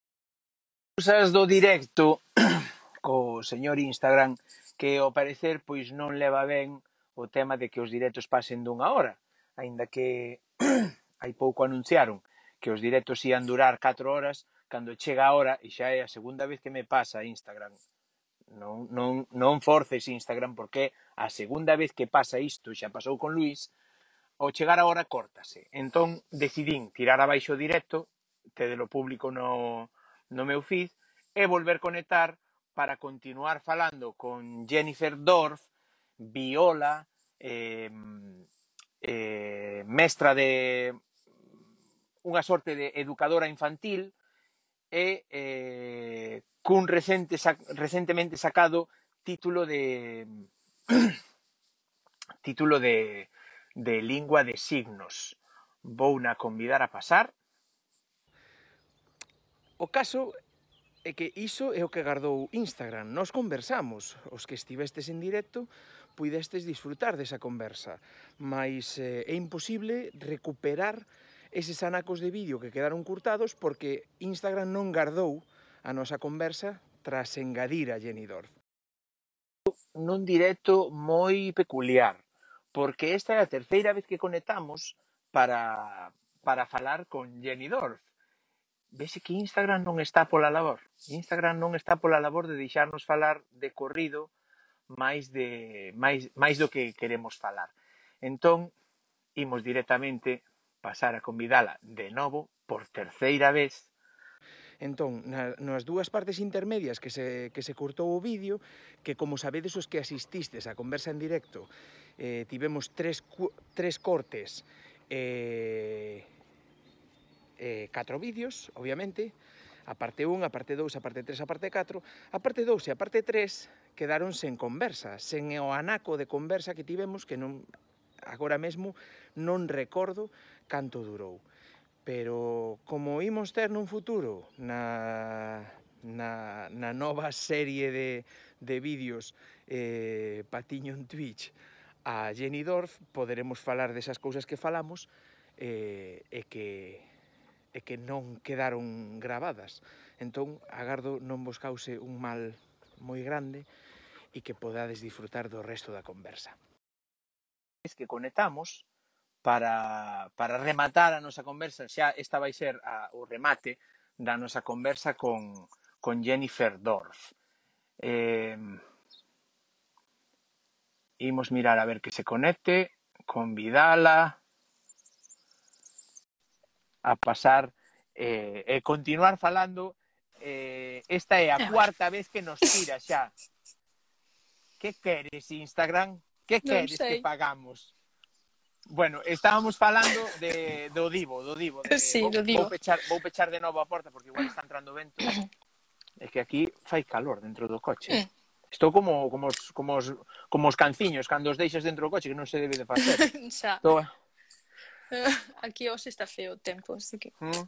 Cousas do directo co señor Instagram que ao parecer pois non leva ben o tema de que os directos pasen dunha hora, aínda que hai pouco anunciaron que os directos ian durar 4 horas, cando chega a hora, e xa é a segunda vez que me pasa Instagram, non, non, non forces Instagram, porque a segunda vez que pasa isto, xa pasou con Luis, ao chegar a hora córtase. Entón, decidín tirar abaixo o directo, tedelo público no, no meu feed, e volver conectar para continuar falando con Jennifer Dorf, viola, eh, eh, mestra de unha sorte de educadora infantil e eh, cun recente, sac, recentemente sacado título de título de, de lingua de signos. Vou na convidar a pasar. O caso é que iso é o que gardou Instagram. Nos conversamos, os que estivestes en directo, puidestes disfrutar desa conversa, mas eh, é imposible recuperar eses anacos de vídeo que quedaron curtados porque Instagram non gardou a nosa conversa tras engadir a Jenny Dorf. Nun directo moi peculiar, porque esta é a terceira vez que conectamos para, para falar con Jenny Dorf. Vese que Instagram non está pola labor. Instagram non está pola labor de deixarnos falar de corrido máis, de, máis, máis do que queremos falar. Entón, imos directamente pasar a convidala de novo por terceira vez Entón, na, nas dúas partes intermedias que se, que se cortou o vídeo, que como sabedes os que asististes á conversa en directo, eh, tivemos tres, tres cortes eh, eh, catro vídeos, obviamente, a parte 1, a parte 2, a parte 3, a parte 4, a parte 2 e a parte 3 quedaron sen conversa, sen o anaco de conversa que tivemos que non agora mesmo non recordo canto durou. Pero como imos ter nun futuro na na, na nova serie de, de vídeos eh, Patiño en Twitch a Jenny Dorf poderemos falar desas cousas que falamos eh, e que e que non quedaron grabadas. Entón, agardo non vos cause un mal moi grande, e que podades disfrutar do resto da conversa. Que conectamos para, para rematar a nosa conversa, xa esta vai ser a, o remate da nosa conversa con, con Jennifer Dorf. Eh, imos mirar a ver que se conecte, convidala a pasar eh, e continuar falando eh, esta é a cuarta vez que nos tira xa que queres Instagram? Que queres que pagamos? Bueno, estábamos falando de, do Divo, do Divo. De, sí, vou, do Divo. Vou pechar, vou pechar de novo a porta porque igual está entrando vento. É que aquí fai calor dentro do coche. Mm. Estou como, como, os, como, os, como os canciños cando os deixas dentro do coche que non se debe de facer. Xa. Estou... Aquí hoxe está feo o tempo, así que... Mm.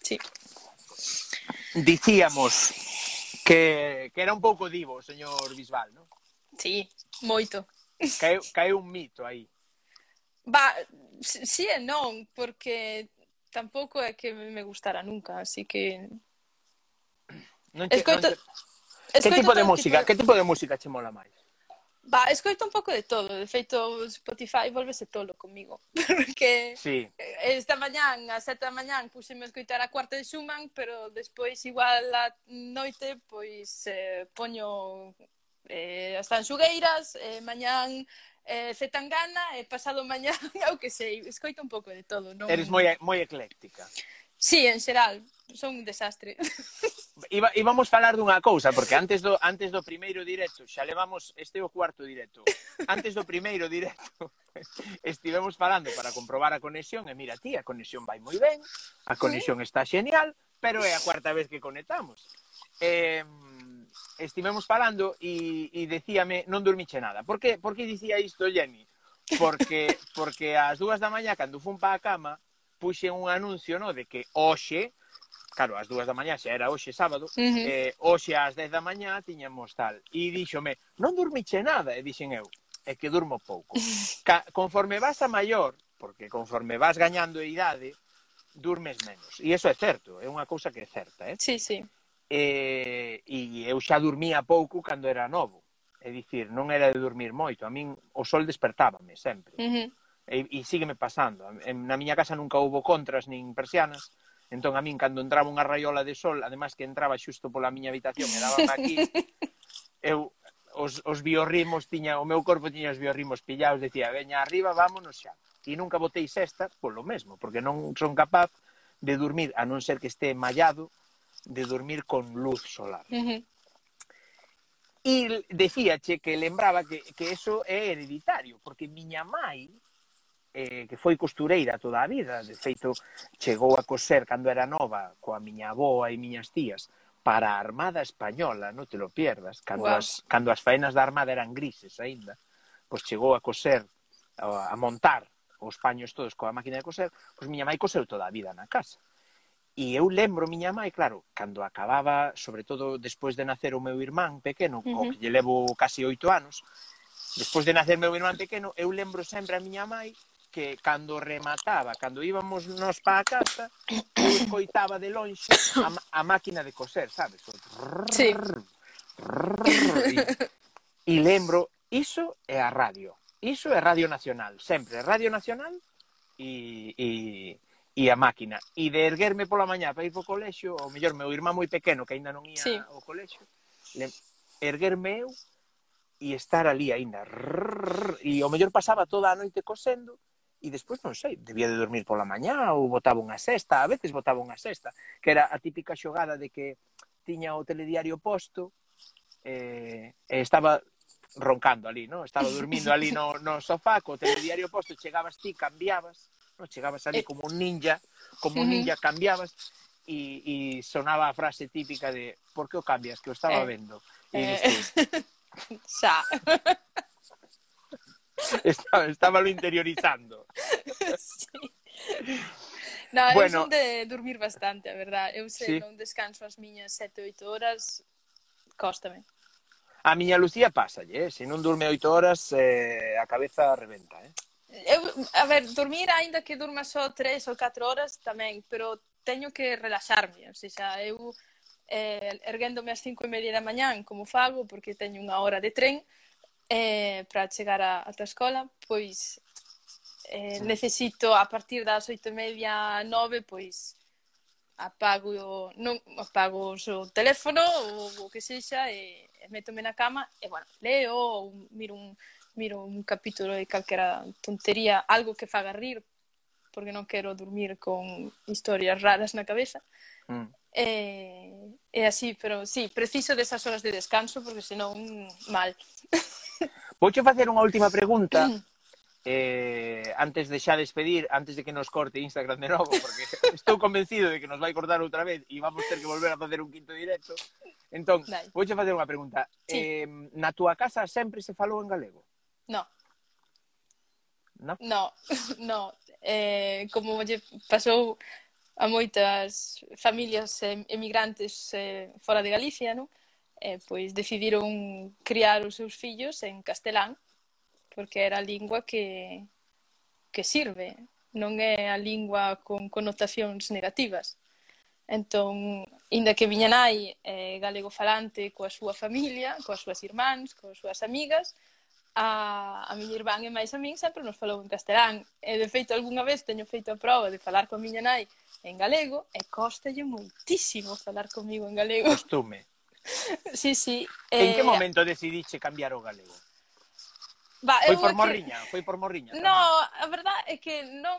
Sí. Dicíamos que, que era un pouco divo, señor Bisbal, non? Sí, moito. Caeu, caeu un mito aí. Ba, sí e non, porque tampouco é que me gustara nunca, así que... Non che, escoito... Non che... que tipo de música, tipo... que tipo de música che mola máis? Va, escoito un pouco de todo. De feito, Spotify volvese tolo comigo. Porque sí. esta mañán, a sete da mañán, puseme a escoitar a cuarta de Schumann, pero despois igual a noite, pois eh, poño eh, as tanxugueiras, eh, mañán eh, Zetangana e eh, pasado mañán, eu que sei, escoito un pouco de todo. Non... Eres moi, moi ecléctica. Sí, en xeral, son un desastre. Iba, íbamos falar dunha cousa, porque antes do, antes do primeiro directo, xa levamos, este o cuarto directo, antes do primeiro directo, estivemos falando para comprobar a conexión, e mira, ti, a conexión vai moi ben, a conexión está genial, pero é a cuarta vez que conectamos. Eh, estivemos falando e, e decíame non dormiche nada. Por que, por que dicía isto, Jenny? Porque, porque ás dúas da mañá, cando fun pa a cama, puxe un anuncio no, de que hoxe, claro, ás dúas da mañá, xa era hoxe sábado, uh -huh. eh, hoxe ás dez da mañá tiñamos tal. E díxome, non dormiche nada, e dixen eu, é que durmo pouco. Ca conforme vas a maior, porque conforme vas gañando idade, durmes menos. E iso é certo, é unha cousa que é certa, eh? Sí, sí e, e eu xa dormía pouco cando era novo. É dicir, non era de dormir moito. A min o sol despertábame sempre. Uh -huh. e, e sígueme pasando. En, na miña casa nunca houbo contras nin persianas. Entón, a min, cando entraba unha raiola de sol, además que entraba xusto pola miña habitación e daba aquí, eu os, os biorritmos tiña, o meu corpo tiña os biorritmos pillados, decía, veña arriba, vámonos xa. E nunca botei sexta polo mesmo, porque non son capaz de dormir, a non ser que este mallado, de dormir con luz solar. Uh -huh. E decíache que lembraba que, que eso é hereditario, porque miña mãe, eh, que foi costureira toda a vida, de feito, chegou a coser cando era nova coa miña aboa e miñas tías para a Armada Española, non te lo pierdas, cando, wow. as, cando as faenas da Armada eran grises aínda, pois chegou a coser, a montar os paños todos coa máquina de coser, pois miña mãe coseu toda a vida na casa. E eu lembro miña mãe, claro, cando acababa, sobre todo despois de nacer o meu irmán pequeno, uh -huh. o que lle levo casi oito anos, despois de nacer meu irmán pequeno, eu lembro sempre a miña mãe que cando remataba, cando íbamos nos pa a casa, eu escoitaba de lonxe a, a máquina de coser, sabes? O sí. E, e lembro, iso é a radio. Iso é Radio Nacional, sempre. Radio Nacional e, e, e a máquina. E de erguerme pola mañá para ir ao colexio, ou mellor, meu irmán moi pequeno que aínda non ía sí. ao colexio, erguerme eu e estar ali aínda. E o mellor pasaba toda a noite cosendo, e despois non sei, debía de dormir pola mañá ou botaba unha sexta, a veces botaba unha sexta, que era a típica xogada de que tiña o telediario posto eh, estaba roncando ali, no? estaba dormindo ali no, no sofá co telediario posto, chegabas ti, cambiabas ¿no? Chegabas ali eh, como un ninja, como un ninja cambiabas e, e sonaba a frase típica de por que o cambias, que o estaba eh, vendo. E eh, xa. Estaba, estaba lo interiorizando. Sí. No, bueno, eu son de dormir bastante, a verdad. Eu se sí. non descanso as miñas 7, 8 horas, cóstame. A miña Lucía pasa, eh? se non durme 8 horas, eh, a cabeza reventa. Eh? Eu, a ver, dormir, aínda que durma só tres ou catro horas tamén, pero teño que relaxarme, ou seja, eu eh, erguéndome ás cinco e media da mañán, como fago, porque teño unha hora de tren, eh, para chegar a, a tua escola, pois eh, necesito a partir das oito e media, nove, pois apago, o, non, apago o seu teléfono ou o que sexa e, e metome na cama e, bueno, leo ou miro un, miro un capítulo de calquera tontería, algo que faga rir, porque non quero dormir con historias raras na cabeza. Mm. E, e así, pero sí, preciso desas horas de descanso, porque senón, mal. Vouche facer unha última pregunta, mm. eh, antes de xa despedir, antes de que nos corte Instagram de novo, porque estou convencido de que nos vai cortar outra vez e vamos ter que volver a facer un quinto directo. Entón, Dai. vouche facer unha pregunta. Sí. Eh, na túa casa sempre se falou en galego? No. No? No, no. Eh, como lle pasou a moitas familias emigrantes eh, fora de Galicia, non? Eh, pois decidiron criar os seus fillos en castelán, porque era a lingua que, que sirve, non é a lingua con connotacións negativas. Entón, inda que viña nai eh, galego falante coa súa familia, coas súas irmáns, coas súas amigas, a, a miña irmán e máis a min sempre nos falou en castelán. E, de feito, algunha vez teño feito a prova de falar coa miña nai en galego e costalle moitísimo falar comigo en galego. Costume. sí, sí. Eh... En que eh, momento decidiche cambiar o galego? Va, foi por que... morriña, foi por morriña. No, tamén. a verdade é que non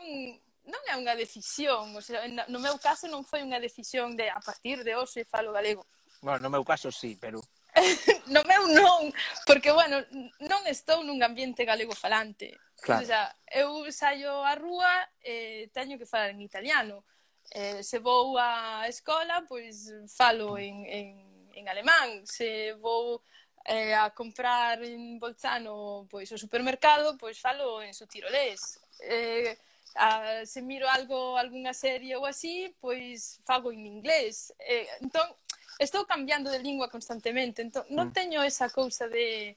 non é unha decisión, o sea, no meu caso non foi unha decisión de a partir de hoxe falo galego. Bueno, no meu caso sí, pero no meu non, porque, bueno, non estou nun ambiente galego falante. Claro. Entón, o sea, eu saio á rúa e eh, teño que falar en italiano. Eh, se vou á escola, pois falo en, en, en alemán. Se vou eh, a comprar en Bolzano pois o supermercado, pois falo en su tirolés. Eh, a, se miro algo, algunha serie ou así, pois fago en inglés. Eh, entón, estou cambiando de lingua constantemente, entón non mm. teño esa cousa de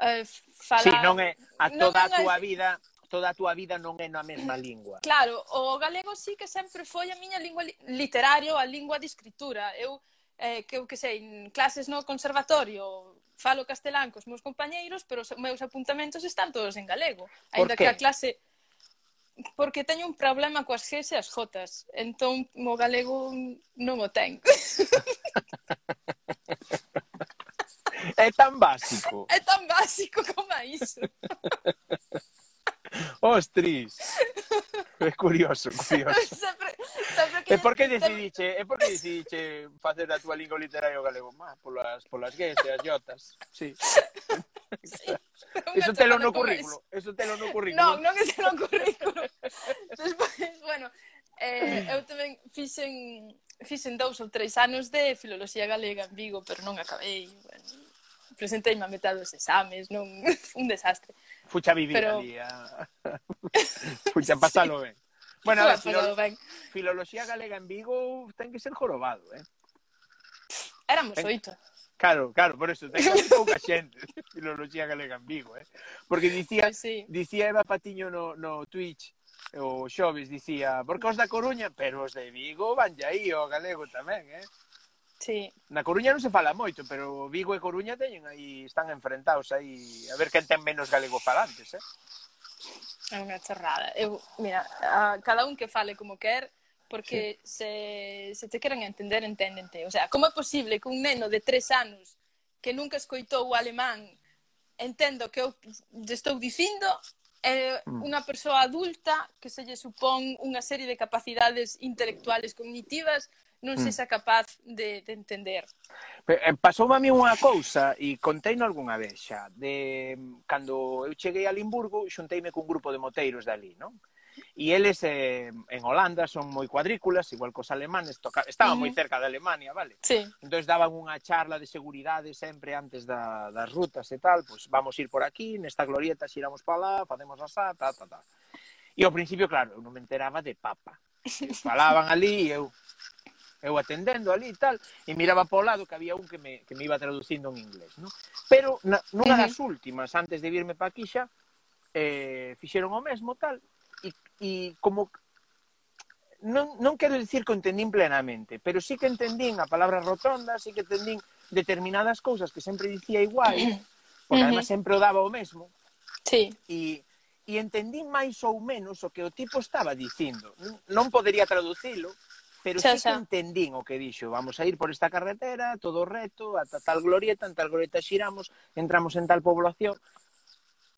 eh, falar... Sí, non é a toda a túa vida toda a túa vida non é na mesma lingua. Claro, o galego sí que sempre foi a miña lingua literario, a lingua de escritura. Eu, eh, que eu que sei, en clases no conservatorio, falo castelán cos meus compañeiros, pero os meus apuntamentos están todos en galego. Ainda que a clase porque teño un problema coas xes e as jotas. Entón, o galego non o ten. é tan básico. É tan básico como iso. Ostris! É curioso, curioso. Sempre, sempre que... E por que decidiche, e por que decidiche facer a túa lingua literaria o galego? Má, polas, polas gues e as yotas. Sí. sí. Eso telo no currículo. Eso telo no currículo. Non, non é no currículo. Despois, bueno, eh, eu tamén fixen, fixen dous ou tres anos de filoloxía galega en Vigo, pero non acabei. Bueno, presentei-me a metade dos exames, non, un desastre fucha vivir Pero... ali. A... fucha pasalo sí. ben. Bueno, a ver, filo... ben. filoloxía galega en Vigo ten que ser jorobado, eh? Éramos ten... oito. Claro, claro, por eso ten que pouca xente filoloxía galega en Vigo, eh? Porque dicía, pues sí. dicía Eva Patiño no, no Twitch o Xoves dicía, porque os da Coruña, pero os de Vigo van aí o galego tamén, eh? Sí. Na Coruña non se fala moito, pero Vigo e Coruña teñen aí, están enfrentados aí, a ver quen ten menos galego falantes, eh? É unha chorrada. Eu, mira, a, cada un que fale como quer, porque sí. se, se te queren entender, enténdente. O sea, como é posible que un neno de tres anos que nunca escoitou o alemán entendo que eu estou dicindo é mm. unha persoa adulta que se lle supón unha serie de capacidades intelectuales cognitivas non mm. sexa capaz de, de entender. Eh, Pasou a mí unha cousa e conteino algunha vez xa. De, cando eu cheguei a Limburgo, xunteime cun grupo de moteiros dali, non? E eles eh, en Holanda son moi cuadrículas, igual cos alemanes, toca... estaban uh -huh. moi cerca de Alemania, vale? Sí. Entón daban unha charla de seguridade sempre antes da, das rutas e tal, pois pues, vamos ir por aquí, nesta glorieta xiramos para lá, facemos asá, ta, ta, ta. E ao principio, claro, eu non me enteraba de papa. Falaban ali e eu, eu atendendo ali e tal, e miraba para o lado que había un que me, que me iba traducindo en inglés, ¿no? Pero na, nunha uh -huh. das últimas, antes de virme para aquí xa, eh, fixeron o mesmo tal, e, e como non, non quero dicir que entendín plenamente, pero sí que entendín a palabra rotonda, sí que entendín determinadas cousas que sempre dicía igual, porque uh -huh. además sempre o daba o mesmo. Sí. E, e entendín máis ou menos o que o tipo estaba dicindo. Non podería traducilo, pero xa, sí xa. que entendín o que dixo, vamos a ir por esta carretera, todo reto, ata tal glorieta, en tal glorieta xiramos, entramos en tal población,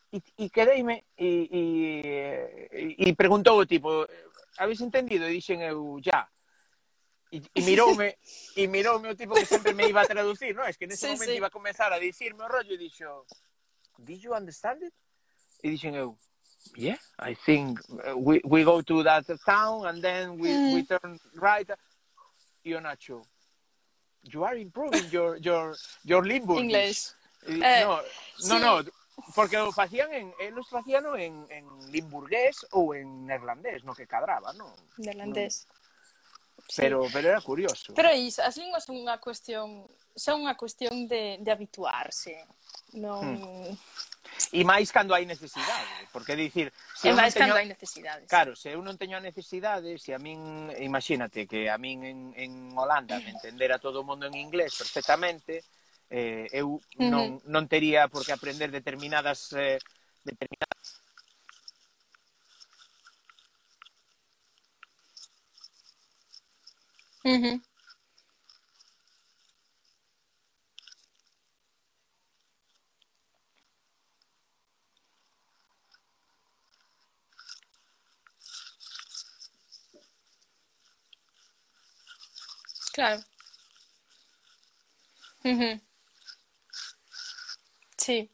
e, e quedeime e, e, e preguntou o tipo, habéis entendido? E dixen eu, ya. E, e miroume, e miroume o tipo que sempre me iba a traducir, no? Es que nese sí, momento sí. iba a comenzar a dicirme o rollo e dixo, did you understand it? E dixen eu, yeah, I think uh, we we go to that town and then we, mm. we turn right. You're not sure. You are improving your your your English. English. Eh, eh no, sí. no, no, porque lo facían en, ellos facíano en, en limburgués ou en neerlandés, no que cadraba, no? Neerlandés. No. Sí. Pero, pero era curioso. Pero iso, as linguas son unha cuestión, son unha cuestión de, de habituarse. Non... Hmm E máis cando hai necesidade, porque dicir, se e máis teño... cando hai necesidades. Claro, se eu non teño a necesidade, se a min, imagínate que a min en, en Holanda me entendera todo o mundo en inglés perfectamente, eh, eu non, uh -huh. non tería por que aprender determinadas eh, determinadas Uh -huh. Claro. Sí.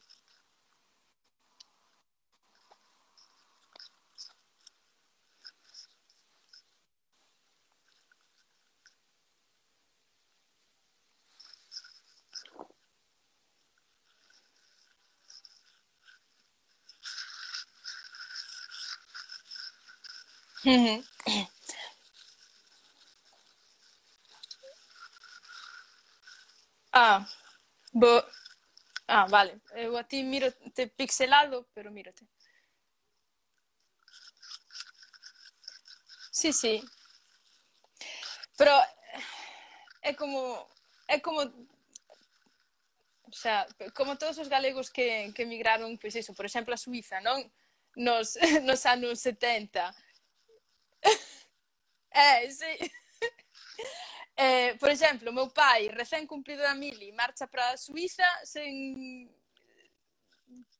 Ujú. Ah, bo... ah, vale. Eu a ti miro te pixelado, pero mírate. Sí, sí. Pero é como é como o sea, como todos os galegos que, que emigraron, pois iso, por exemplo, a Suiza, non? Nos, nos anos 70. É, sí. Eh, por exemplo, meu pai, recén cumplido a mili, marcha para a Suiza sen...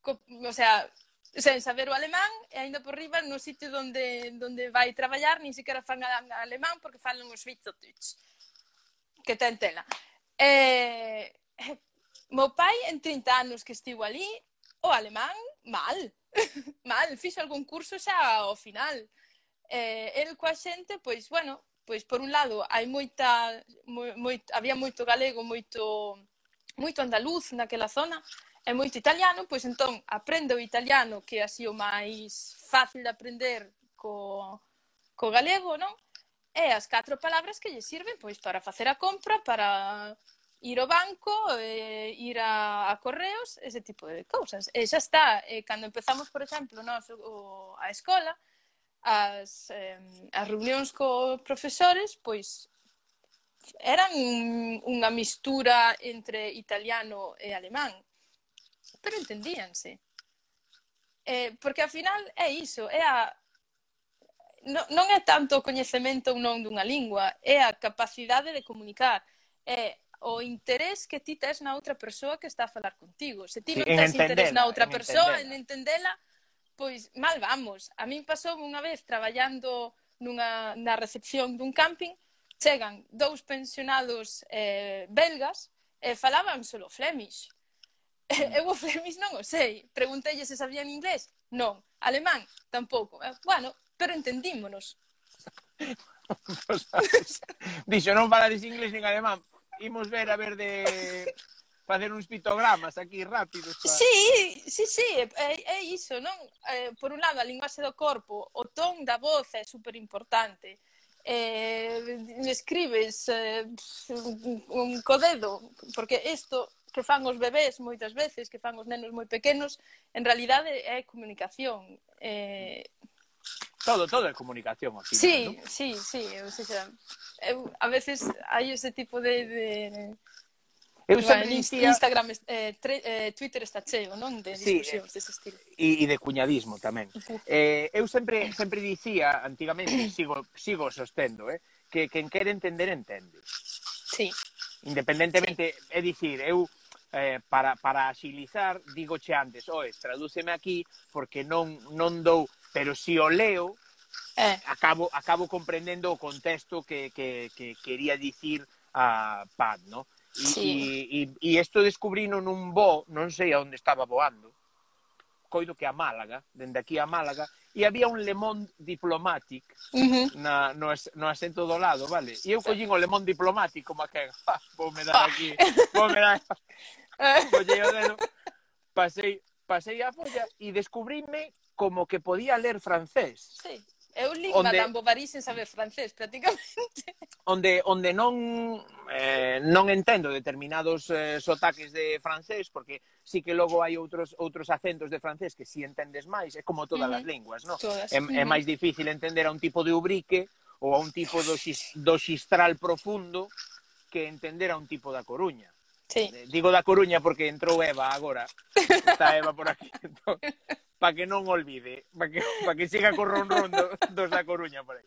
Co, o sea, sen saber o alemán e aínda por riba no sitio onde, onde vai traballar nin sequera fan alemán porque falan o Schweizerdeutsch que ten tela. Eh, meu pai en 30 anos que estivo ali, o alemán mal, mal, fixo algún curso xa ao final. Eh, el coa xente, pois, bueno, Pois por un lado, hai moita moi, moi, había moito galego, moito moito andaluz naquela zona e moito italiano, pois entón aprendo o italiano, que é así o máis fácil de aprender co co galego, non? E as catro palabras que lle sirven pois para facer a compra, para ir ao banco, eh, ir a, a correos, ese tipo de cousas. E xa está, eh, cando empezamos, por exemplo, nós o, a escola, as, eh, as reunións co profesores, pois eran unha mistura entre italiano e alemán, pero entendíanse. Eh, porque ao final é iso, é a no, non é tanto o coñecemento ou non dunha lingua, é a capacidade de comunicar, é o interés que ti tes na outra persoa que está a falar contigo. Se ti non tes interés na outra en persoa, entendela. en entendela, pois mal vamos. A min pasou unha vez traballando nunha, na recepción dun camping, chegan dous pensionados eh, belgas e falaban solo flemish. Mm. Eu o flemish non o sei. Preguntelle se sabían inglés. Non. Alemán, tampouco. Eh, bueno, pero entendímonos. Dixo, non falades inglés nin alemán. Imos ver a ver de facer uns pitogramas aquí rápidos. Para... Sí, sí, sí, é, é iso, non? Eh, por un lado, a linguaxe do corpo, o ton da voz é super importante. Eh, escribes eh, un codedo, porque isto que fan os bebés moitas veces, que fan os nenos moi pequenos, en realidade é comunicación. Eh, todo, todo é comunicación, Aquí, Sí, ¿no? sí, sí, o sea, eu, a veces hai ese tipo de, de Eu sempre dicía... Instagram, eh, tre, eh, Twitter está cheo, non? De discusións sí, dese estilo. E, e de cuñadismo tamén. eh, eu sempre sempre dicía, antigamente, sigo, sigo sostendo, eh, que quen quere entender, entende. Sí. Independentemente, sí. é dicir, eu eh, para, para agilizar, digo che antes, oes, tradúceme aquí, porque non, non dou, pero si o leo, eh. acabo, acabo comprendendo o contexto que, que, que quería dicir a Pat, no? E, sí. e, e, e isto descubrino nun bo, non sei aonde estaba voando, coido que a Málaga, dende aquí a Málaga, e había un lemón diplomatic uh -huh. na, no, as, no asento do lado, vale? E eu collín o lemón diplomatic como a que, ah, vou me dar aquí, vou me dar... Collei o dedo, pasei, pasei a folla e descubríme como que podía ler francés. Sí. Eu li onde... Madame Bovary sen saber francés, prácticamente. Onde, onde non, eh, non entendo determinados eh, sotaques de francés, porque sí que logo hai outros outros acentos de francés que si entendes máis, é como todas uh -huh. as linguas, non? É, uh -huh. é máis difícil entender a un tipo de ubrique ou a un tipo do, xis, do xistral profundo que entender a un tipo da Coruña. Sí. Eh, digo da Coruña porque entrou Eva agora. Está Eva por aquí. Entón, para que non olvide, para que, pa que siga co ron ron do, dos da Coruña por aí.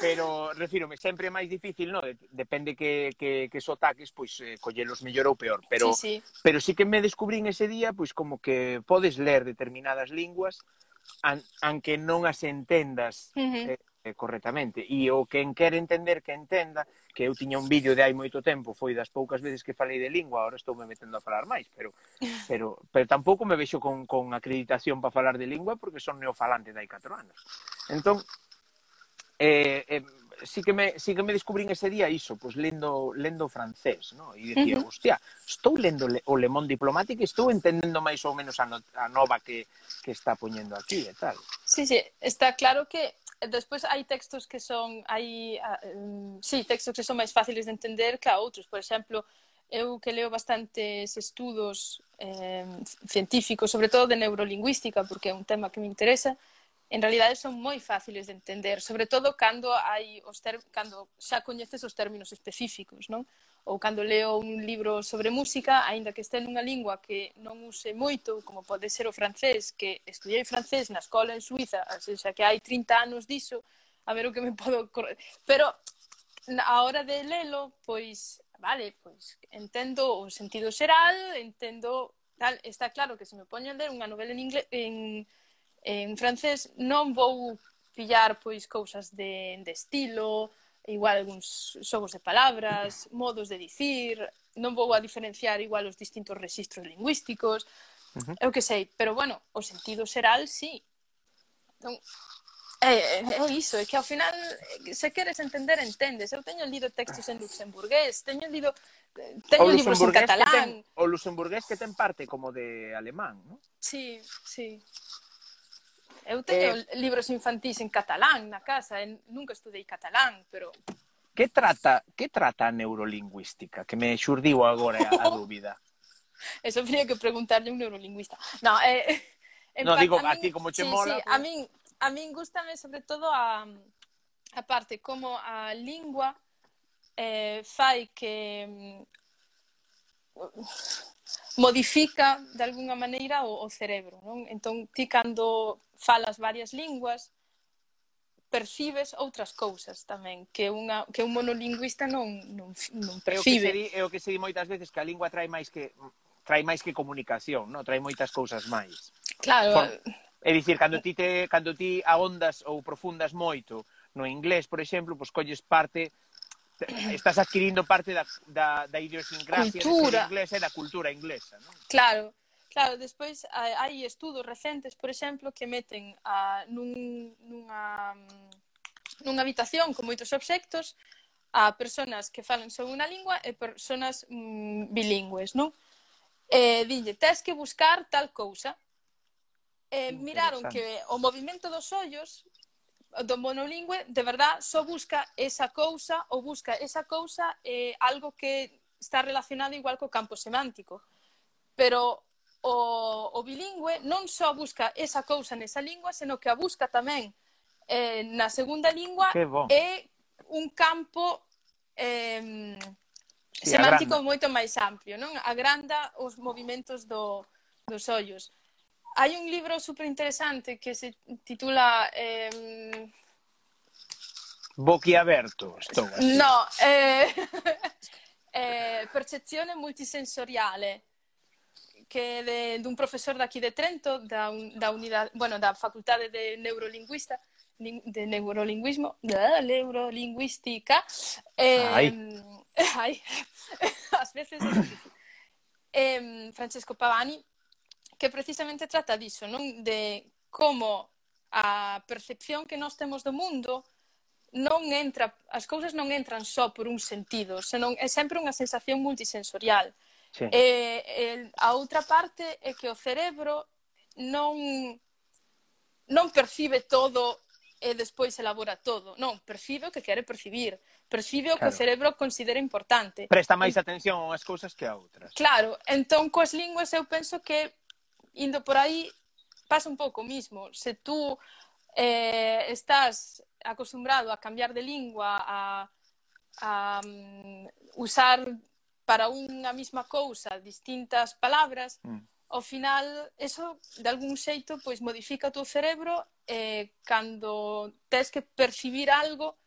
Pero, refírome, sempre é máis difícil, no? depende que, que, que so taques, pois eh, collelos mellor ou peor. Pero sí, sí. pero sí que me descubrín ese día, pois como que podes ler determinadas linguas, an, anque non as entendas uh -huh. eh, eh, correctamente. E o quen quer entender, que entenda, que eu tiña un vídeo de hai moito tempo, foi das poucas veces que falei de lingua, agora estou me metendo a falar máis, pero pero pero tampouco me vexo con, con acreditación para falar de lingua porque son neofalante de hai 4 anos. Entón, eh, eh, sí que me sí que me descubrín ese día iso, pois pues, lendo lendo francés, no? E dicía, uh -huh. hostia, estou lendo le, o Le Monde Diplomatique e estou entendendo máis ou menos a, no, a nova que que está poñendo aquí e tal. Sí, sí, está claro que despois hai textos que son hai ah, uh, um, sí, textos que son máis fáciles de entender que a outros, por exemplo, eu que leo bastantes estudos eh, científicos, sobre todo de neurolingüística, porque é un tema que me interesa, en realidade son moi fáciles de entender, sobre todo cando hai os ter... cando xa coñeces os términos específicos, non? ou cando leo un libro sobre música, aínda que este nunha lingua que non use moito, como pode ser o francés, que estudiei francés na escola en Suiza, xa que hai 30 anos diso, a ver o que me podo... Pero a hora de lelo, pois, vale, pois entendo o sentido xeral, entendo tal, está claro que se me poño a ler unha novela en inglés en en francés non vou pillar pois cousas de de estilo, igual algúns xogos de palabras, modos de dicir, non vou a diferenciar igual os distintos registros lingüísticos, uh -huh. eu que sei, pero bueno, o sentido xeral sí. Non... É, é iso, é que ao final se queres entender, entendes. Eu teño lido textos en luxemburgués, teño lido teño libros en catalán. Ten, o luxemburgués que ten parte como de alemán, non? Sí, sí. Eu teño eh, libros infantís en catalán na casa, en, nunca estudei catalán, pero Que trata, que trata a neurolingüística? Que me xurdiu agora a, a dúbida. Eso habría que preguntarle a un neurolingüista. No, eh, no digo a, a ti como che sí, mola. Sí, pues... a min a min gustame sobre todo a a parte como a lingua eh, fai que modifica de alguna maneira o, o cerebro, non? Entón ti cando falas varias linguas percibes outras cousas tamén que unha que un monolingüista non non non percibe. É o que se di, é o que se di moitas veces que a lingua trae máis que trae máis que comunicación, non? Trae moitas cousas máis. Claro. Por, eh, é dicir, cando ti te cando ti ahondas ou profundas moito no inglés, por exemplo, pois colles parte estás adquirindo parte da, da, da idiosincrasia cultura. inglesa e da cultura inglesa, non? Claro, claro, despois hai estudos recentes, por exemplo, que meten a, nun, nunha, nunha habitación con moitos obxectos a personas que falan só unha lingua e personas mm, bilingües, non? E dille, tes que buscar tal cousa. E miraron que o movimento dos ollos do monolingüe, de verdad, só busca esa cousa ou busca esa cousa eh, algo que está relacionado igual co campo semántico. Pero o, o bilingüe non só busca esa cousa nesa lingua, senón que a busca tamén eh, na segunda lingua é un campo eh, sí, semántico agranda. moito máis amplio, non? Agranda os movimentos do, dos ollos. Hay un libro súper interesante que se titula... Eh... Bocchiaberto. No, eh... eh, Percezione multisensoriale, che è di un professore da qui di Trento, da, un, da, unidad, bueno, da facultà di neurolinguista, de neurolinguismo, de neurolinguística. Eh, ay. Ay. a veces eh, Francesco Pavani que precisamente trata diso, non? De como a percepción que nós temos do mundo non entra, as cousas non entran só por un sentido, senón é sempre unha sensación multisensorial. Sí. E, e a outra parte é que o cerebro non non percibe todo e despois elabora todo. Non, percibe o que quere percibir. Percibe o claro. que o cerebro considera importante. Presta máis atención a unhas cousas que a outras. Claro, entón coas linguas eu penso que indo por aí pasa un pouco o mismo. Se tú eh, estás acostumbrado a cambiar de lingua, a, a um, usar para unha mesma cousa distintas palabras, mm. ao final eso de algún xeito pois modifica o teu cerebro eh, cando tes que percibir algo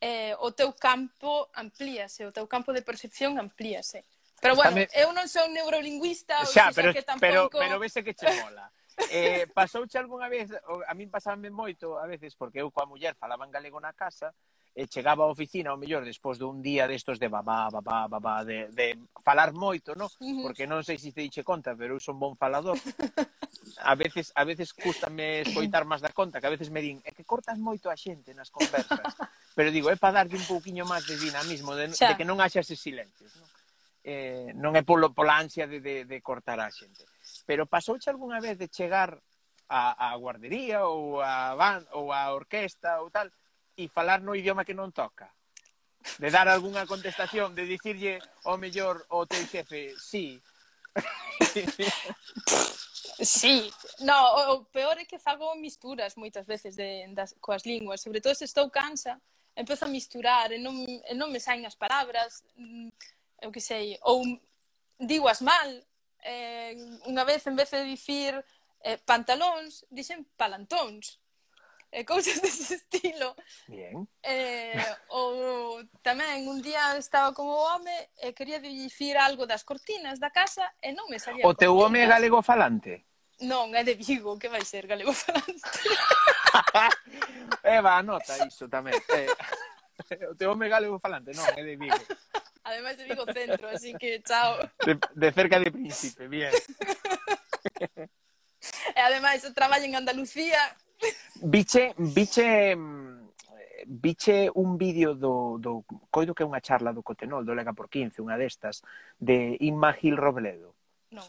eh, o teu campo amplíase, o teu campo de percepción amplíase. Pero bueno, Estame... eu eh, non son neurolinguista, xa, pero, que tampouco... pero, pero vese que che mola. eh, pasouche algunha vez, a min pasábame moito a veces, porque eu coa muller falaba en galego na casa, e chegaba á oficina, ao mellor, despois dun día destos de babá, babá, babá, de, de falar moito, no? porque non sei se te diche conta, pero eu son bon falador. A veces, a veces custame escoitar máis da conta, que a veces me din, é que cortas moito a xente nas conversas. Pero digo, é para darlle un pouquiño máis de dinamismo, de, de que non haxa ese silencios. No? eh, non é polo, pola ansia de, de, de cortar a xente. Pero pasouche algunha vez de chegar a, a guardería ou a van ou a orquesta ou tal e falar no idioma que non toca? De dar algunha contestación, de dicirlle ao mellor o teu xefe, sí. Sí, no, o peor é que fago misturas moitas veces de, das, coas linguas, sobre todo se estou cansa, empezo a misturar e non, e non me saen as palabras, eu que sei, ou digo as mal, eh, unha vez en vez de dicir eh, pantalóns, dixen palantóns, eh, cousas dese estilo. Bien. Eh, ou tamén un día estaba como home e quería dicir algo das cortinas da casa e non me salía. O teu home é galego falante? Non, é de Vigo, que vai ser galego falante. Eh, Eva, anota iso tamén. Eh. o teu home galego falante, non, é de Vigo. Ademais de Vigo Centro, así que chao. De, de cerca de Príncipe, bien. e ademais, eu traballo en Andalucía. Biche, biche, biche un vídeo do, do coido que é unha charla do Cotenol, do Lega por 15, unha destas, de Inma Gil Robledo. Non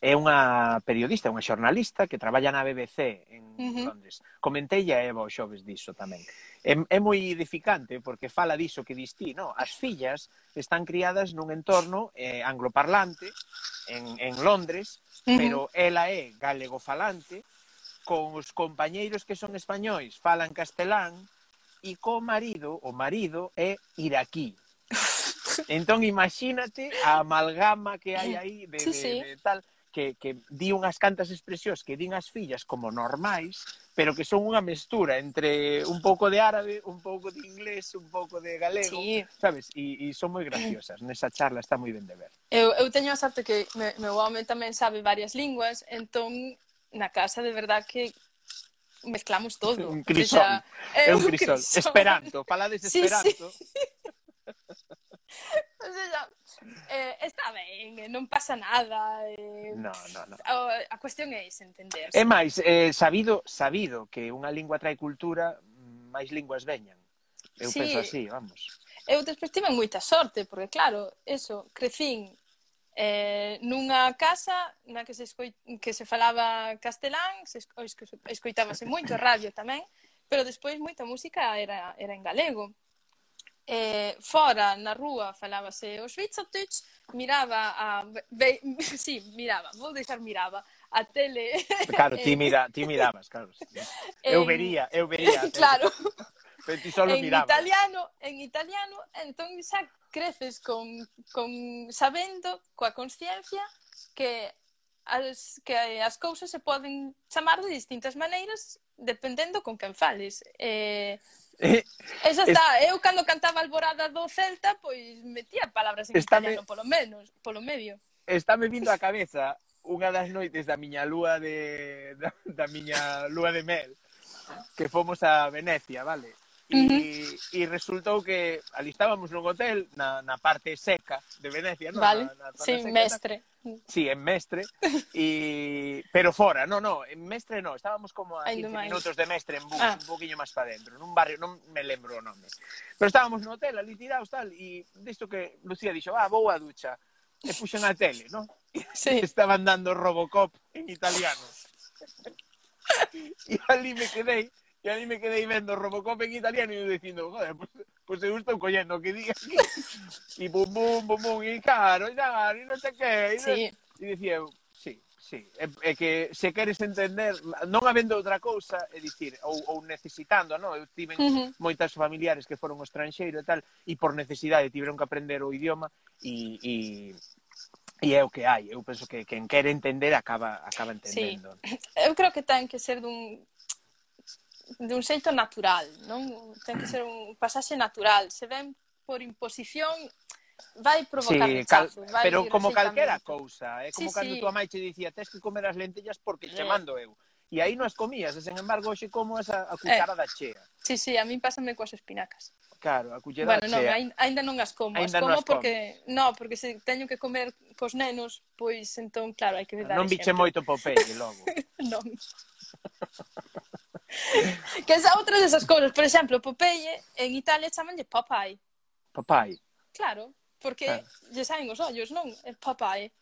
é unha periodista, unha xornalista que traballa na BBC en uh -huh. Londres. Comentei a Eva o xoves diso tamén. É, é moi edificante porque fala diso que distí, no? As fillas están criadas nun entorno eh, angloparlante en, en Londres, uh -huh. pero ela é galegofalante con os compañeiros que son españois, falan castelán e co marido, o marido é iraquí, Entón imagínate a amalgama que hai aí de, sí, de, sí. de tal que, que di unhas cantas expresións que din as fillas como normais, pero que son unha mestura entre un pouco de árabe, un pouco de inglés, un pouco de galego, sí. sabes? E, e son moi graciosas, nesa charla está moi ben de ver. Eu, eu teño a sorte que me, meu home tamén sabe varias linguas, entón na casa de verdad que mezclamos todo. Un crisol. Sea, é un, crisol. crisol. Esperanto, falades sí. Sí. o sea, eh, está ben, eh, non pasa nada. Eh, no, no, no. A, a cuestión é ese, entender. É máis, eh, sabido, sabido que unha lingua trae cultura, máis linguas veñan. Eu sí. penso así, vamos. Eu despois tive moita sorte, porque claro, eso, crecín eh, nunha casa na que se, escoi... que se falaba castelán, se esco... escoitábase moito radio tamén, pero despois moita música era, era en galego eh, fora na rúa falábase o Schweizerdeutsch, miraba a be, sí, miraba, vou deixar miraba a tele. Claro, ti mira, ti mirabas, claro. Eu en, vería, eu vería. Claro. Pero ti solo en mirabas. italiano, en italiano, entón xa creces con, con sabendo, coa conciencia que as, que as cousas se poden chamar de distintas maneiras dependendo con quen fales. Eh, Eh, Esa está, eu cando cantaba Alborada do Celta, pois metía palabras en Estame... italiano polo menos, polo medio. Estáme vindo á cabeza unha das noites da miña lúa de da, da miña lúa de mel que fomos a Venecia, vale? E, uh -huh. e resultou que ali estábamos nun hotel na, na parte seca de Venecia, non? Vale. Na, na sí, seca, mestre. Sí, en Mestre, y... pero fora, no, no, en Mestre no, estábamos como a 15 minutos de Mestre en bus, ah. un poquinho máis para dentro, nun barrio, non me lembro o nome. Pero estábamos no hotel, ali tirados tal, e disto que Lucía dixo, ah, vou a ducha, e puxen a tele, non? Sí. Estaban dando Robocop en italiano. e ali me quedei, E a mí me quedei vendo Robocop en italiano e eu dicindo, joder, pues, pues eu estou collendo o que diga aquí. E bum, bum, bum, bum, e caro, e dar, e non sei que. E, sí. e dicía eu, sí, sí, é, é que se queres entender, non habendo outra cousa, é dicir, ou, ou necesitando, non? Eu tiven uh -huh. moitas familiares que foron ao estranxeiro e tal, e por necesidade tiveron que aprender o idioma e, e E é o que hai, eu penso que quen quere entender acaba acaba entendendo. Sí. Eu creo que ten que ser dun de un xeito natural, non? Ten que ser un pasaxe natural. Se ven por imposición vai provocar sí, rechazo. Cal... Vai pero como calquera cousa, é eh? como sí, cando sí. tua mãe te dicía tes que comer as lentillas porque che eh. mando eu. E aí non as comías, e sen embargo hoxe como esa a eh. cuchara eh. da chea. Sí, sí, a mí pásame coas espinacas. Claro, a cuchara bueno, da chea. Bueno, non, aínda non as como, ainda as como non as porque no, porque se teño que comer cos nenos, pois entón claro, hai que dar Non biche moito popelle logo. non. que é outra desas cousas. Por exemplo, Popeye, en Italia chamanlle Popeye. Popeye? Claro, porque claro. lle saen os ollos, non? É Popeye.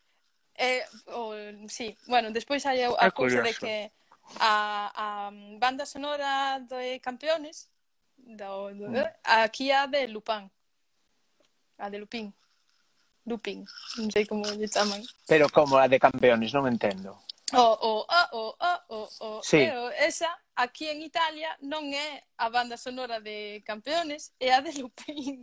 Eh, o, sí, bueno, despois hai a, a cousa de que a, a banda sonora de campeones do, do, mm. Eh, aquí a de Lupin. A de Lupin. Lupin, non sei como lle chaman. Pero como a de campeones, non entendo. O, o, o, o, o, o, sí. o, esa aquí en Italia non é a banda sonora de Campeones, é a de Lupin.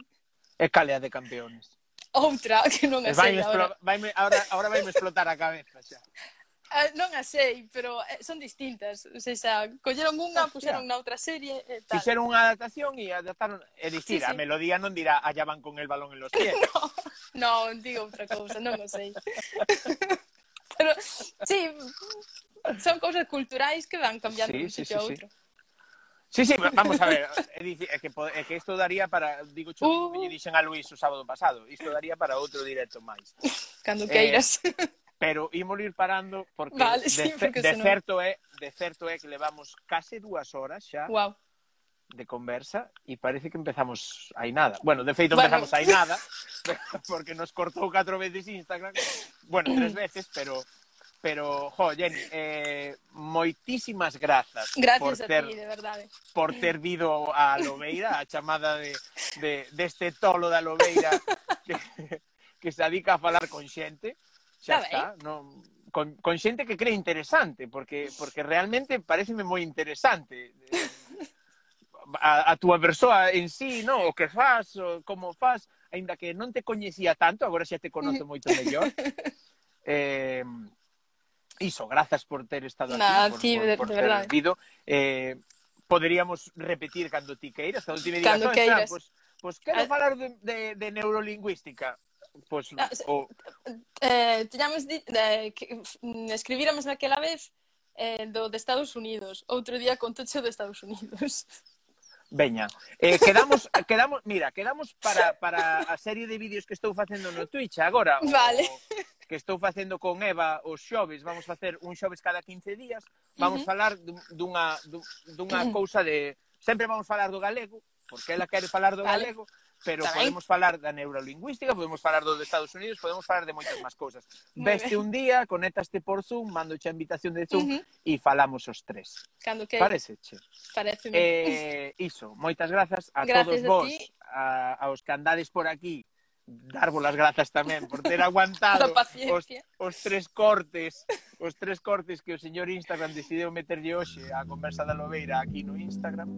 É cale a de Campeones. Outra, que non a sei ahora. Vaime, ahora, ahora vaime explotar a cabeza xa. Eh, non a sei, pero eh, son distintas. O sea, colleron unha, puseron na outra serie e tal. Fixeron unha adaptación e adaptaron... É dicir, sí, sí. a melodía non dirá ah, allá van con el balón en los pies. no, non, digo outra cousa, non o sei. pero, sí, son cousas culturais que van cambiando sí, de un sí, sitio sí, a outro. Sí. Sí, sí, vamos a ver, é que, é que isto daría para, digo xo, uh. lle dixen a Luís o sábado pasado, isto daría para outro directo máis. Cando eh, queiras. Eh, pero ímos ir parando porque, vale, de, sí, porque de, senón... certo é, de certo é que levamos case dúas horas xa. Wow de conversa e parece que empezamos aí nada. Bueno, de feito empezamos bueno. aí nada porque nos cortou catro veces Instagram. Bueno, tres veces, pero Pero, jo, Jenny, eh, moitísimas grazas. Gracias por ter, ti, de verdade. Por ter vido a Lobeira, a chamada de, de, deste de tolo da Lobeira que, que se adica a falar con xente. Xa está, está non, con, con xente que cree interesante, porque porque realmente pareceme moi interesante. A, a túa persoa en sí, no, o que faz, o como faz, aínda que non te coñecía tanto, agora xa te conozo moito mellor. Eh, iso, grazas por ter estado aquí, nah, por, sí, por, por, de, ter verdad. vido. Eh, poderíamos repetir cando ti queiras, cando ti me digas, cando ah, queiras. Pois, pois quero ah, falar de, de, de neurolingüística. Pois, no, ah, o... eh, tiñamos di, de, que, escribíramos naquela vez eh, do de Estados Unidos. Outro día contoche de Estados Unidos. Veña. Eh, quedamos, quedamos, mira, quedamos para, para a serie de vídeos que estou facendo no Twitch agora. Vale. O, que estou facendo con Eva os xoves. Vamos facer un xoves cada 15 días. Vamos uh -huh. falar dunha, dunha cousa de... Sempre vamos falar do galego, porque ela quere falar do vale. galego pero Tamén. podemos falar da neurolingüística, podemos falar do de Estados Unidos, podemos falar de moitas máis cousas. Veste un día, conéctaste por Zoom, mando a invitación de Zoom uh -huh. e falamos os tres. Cando que... Parece che. Parece eh, iso, moitas grazas a gracias todos a vos, ti. a, aos que andades por aquí darvos as grazas tamén por ter aguantado os, os tres cortes os tres cortes que o señor Instagram decidiu meterlle hoxe a conversa da Lobeira aquí no Instagram.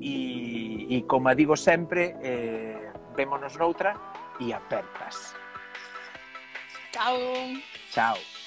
E, e como digo sempre eh, vémonos noutra e apertas. Chao. Chao.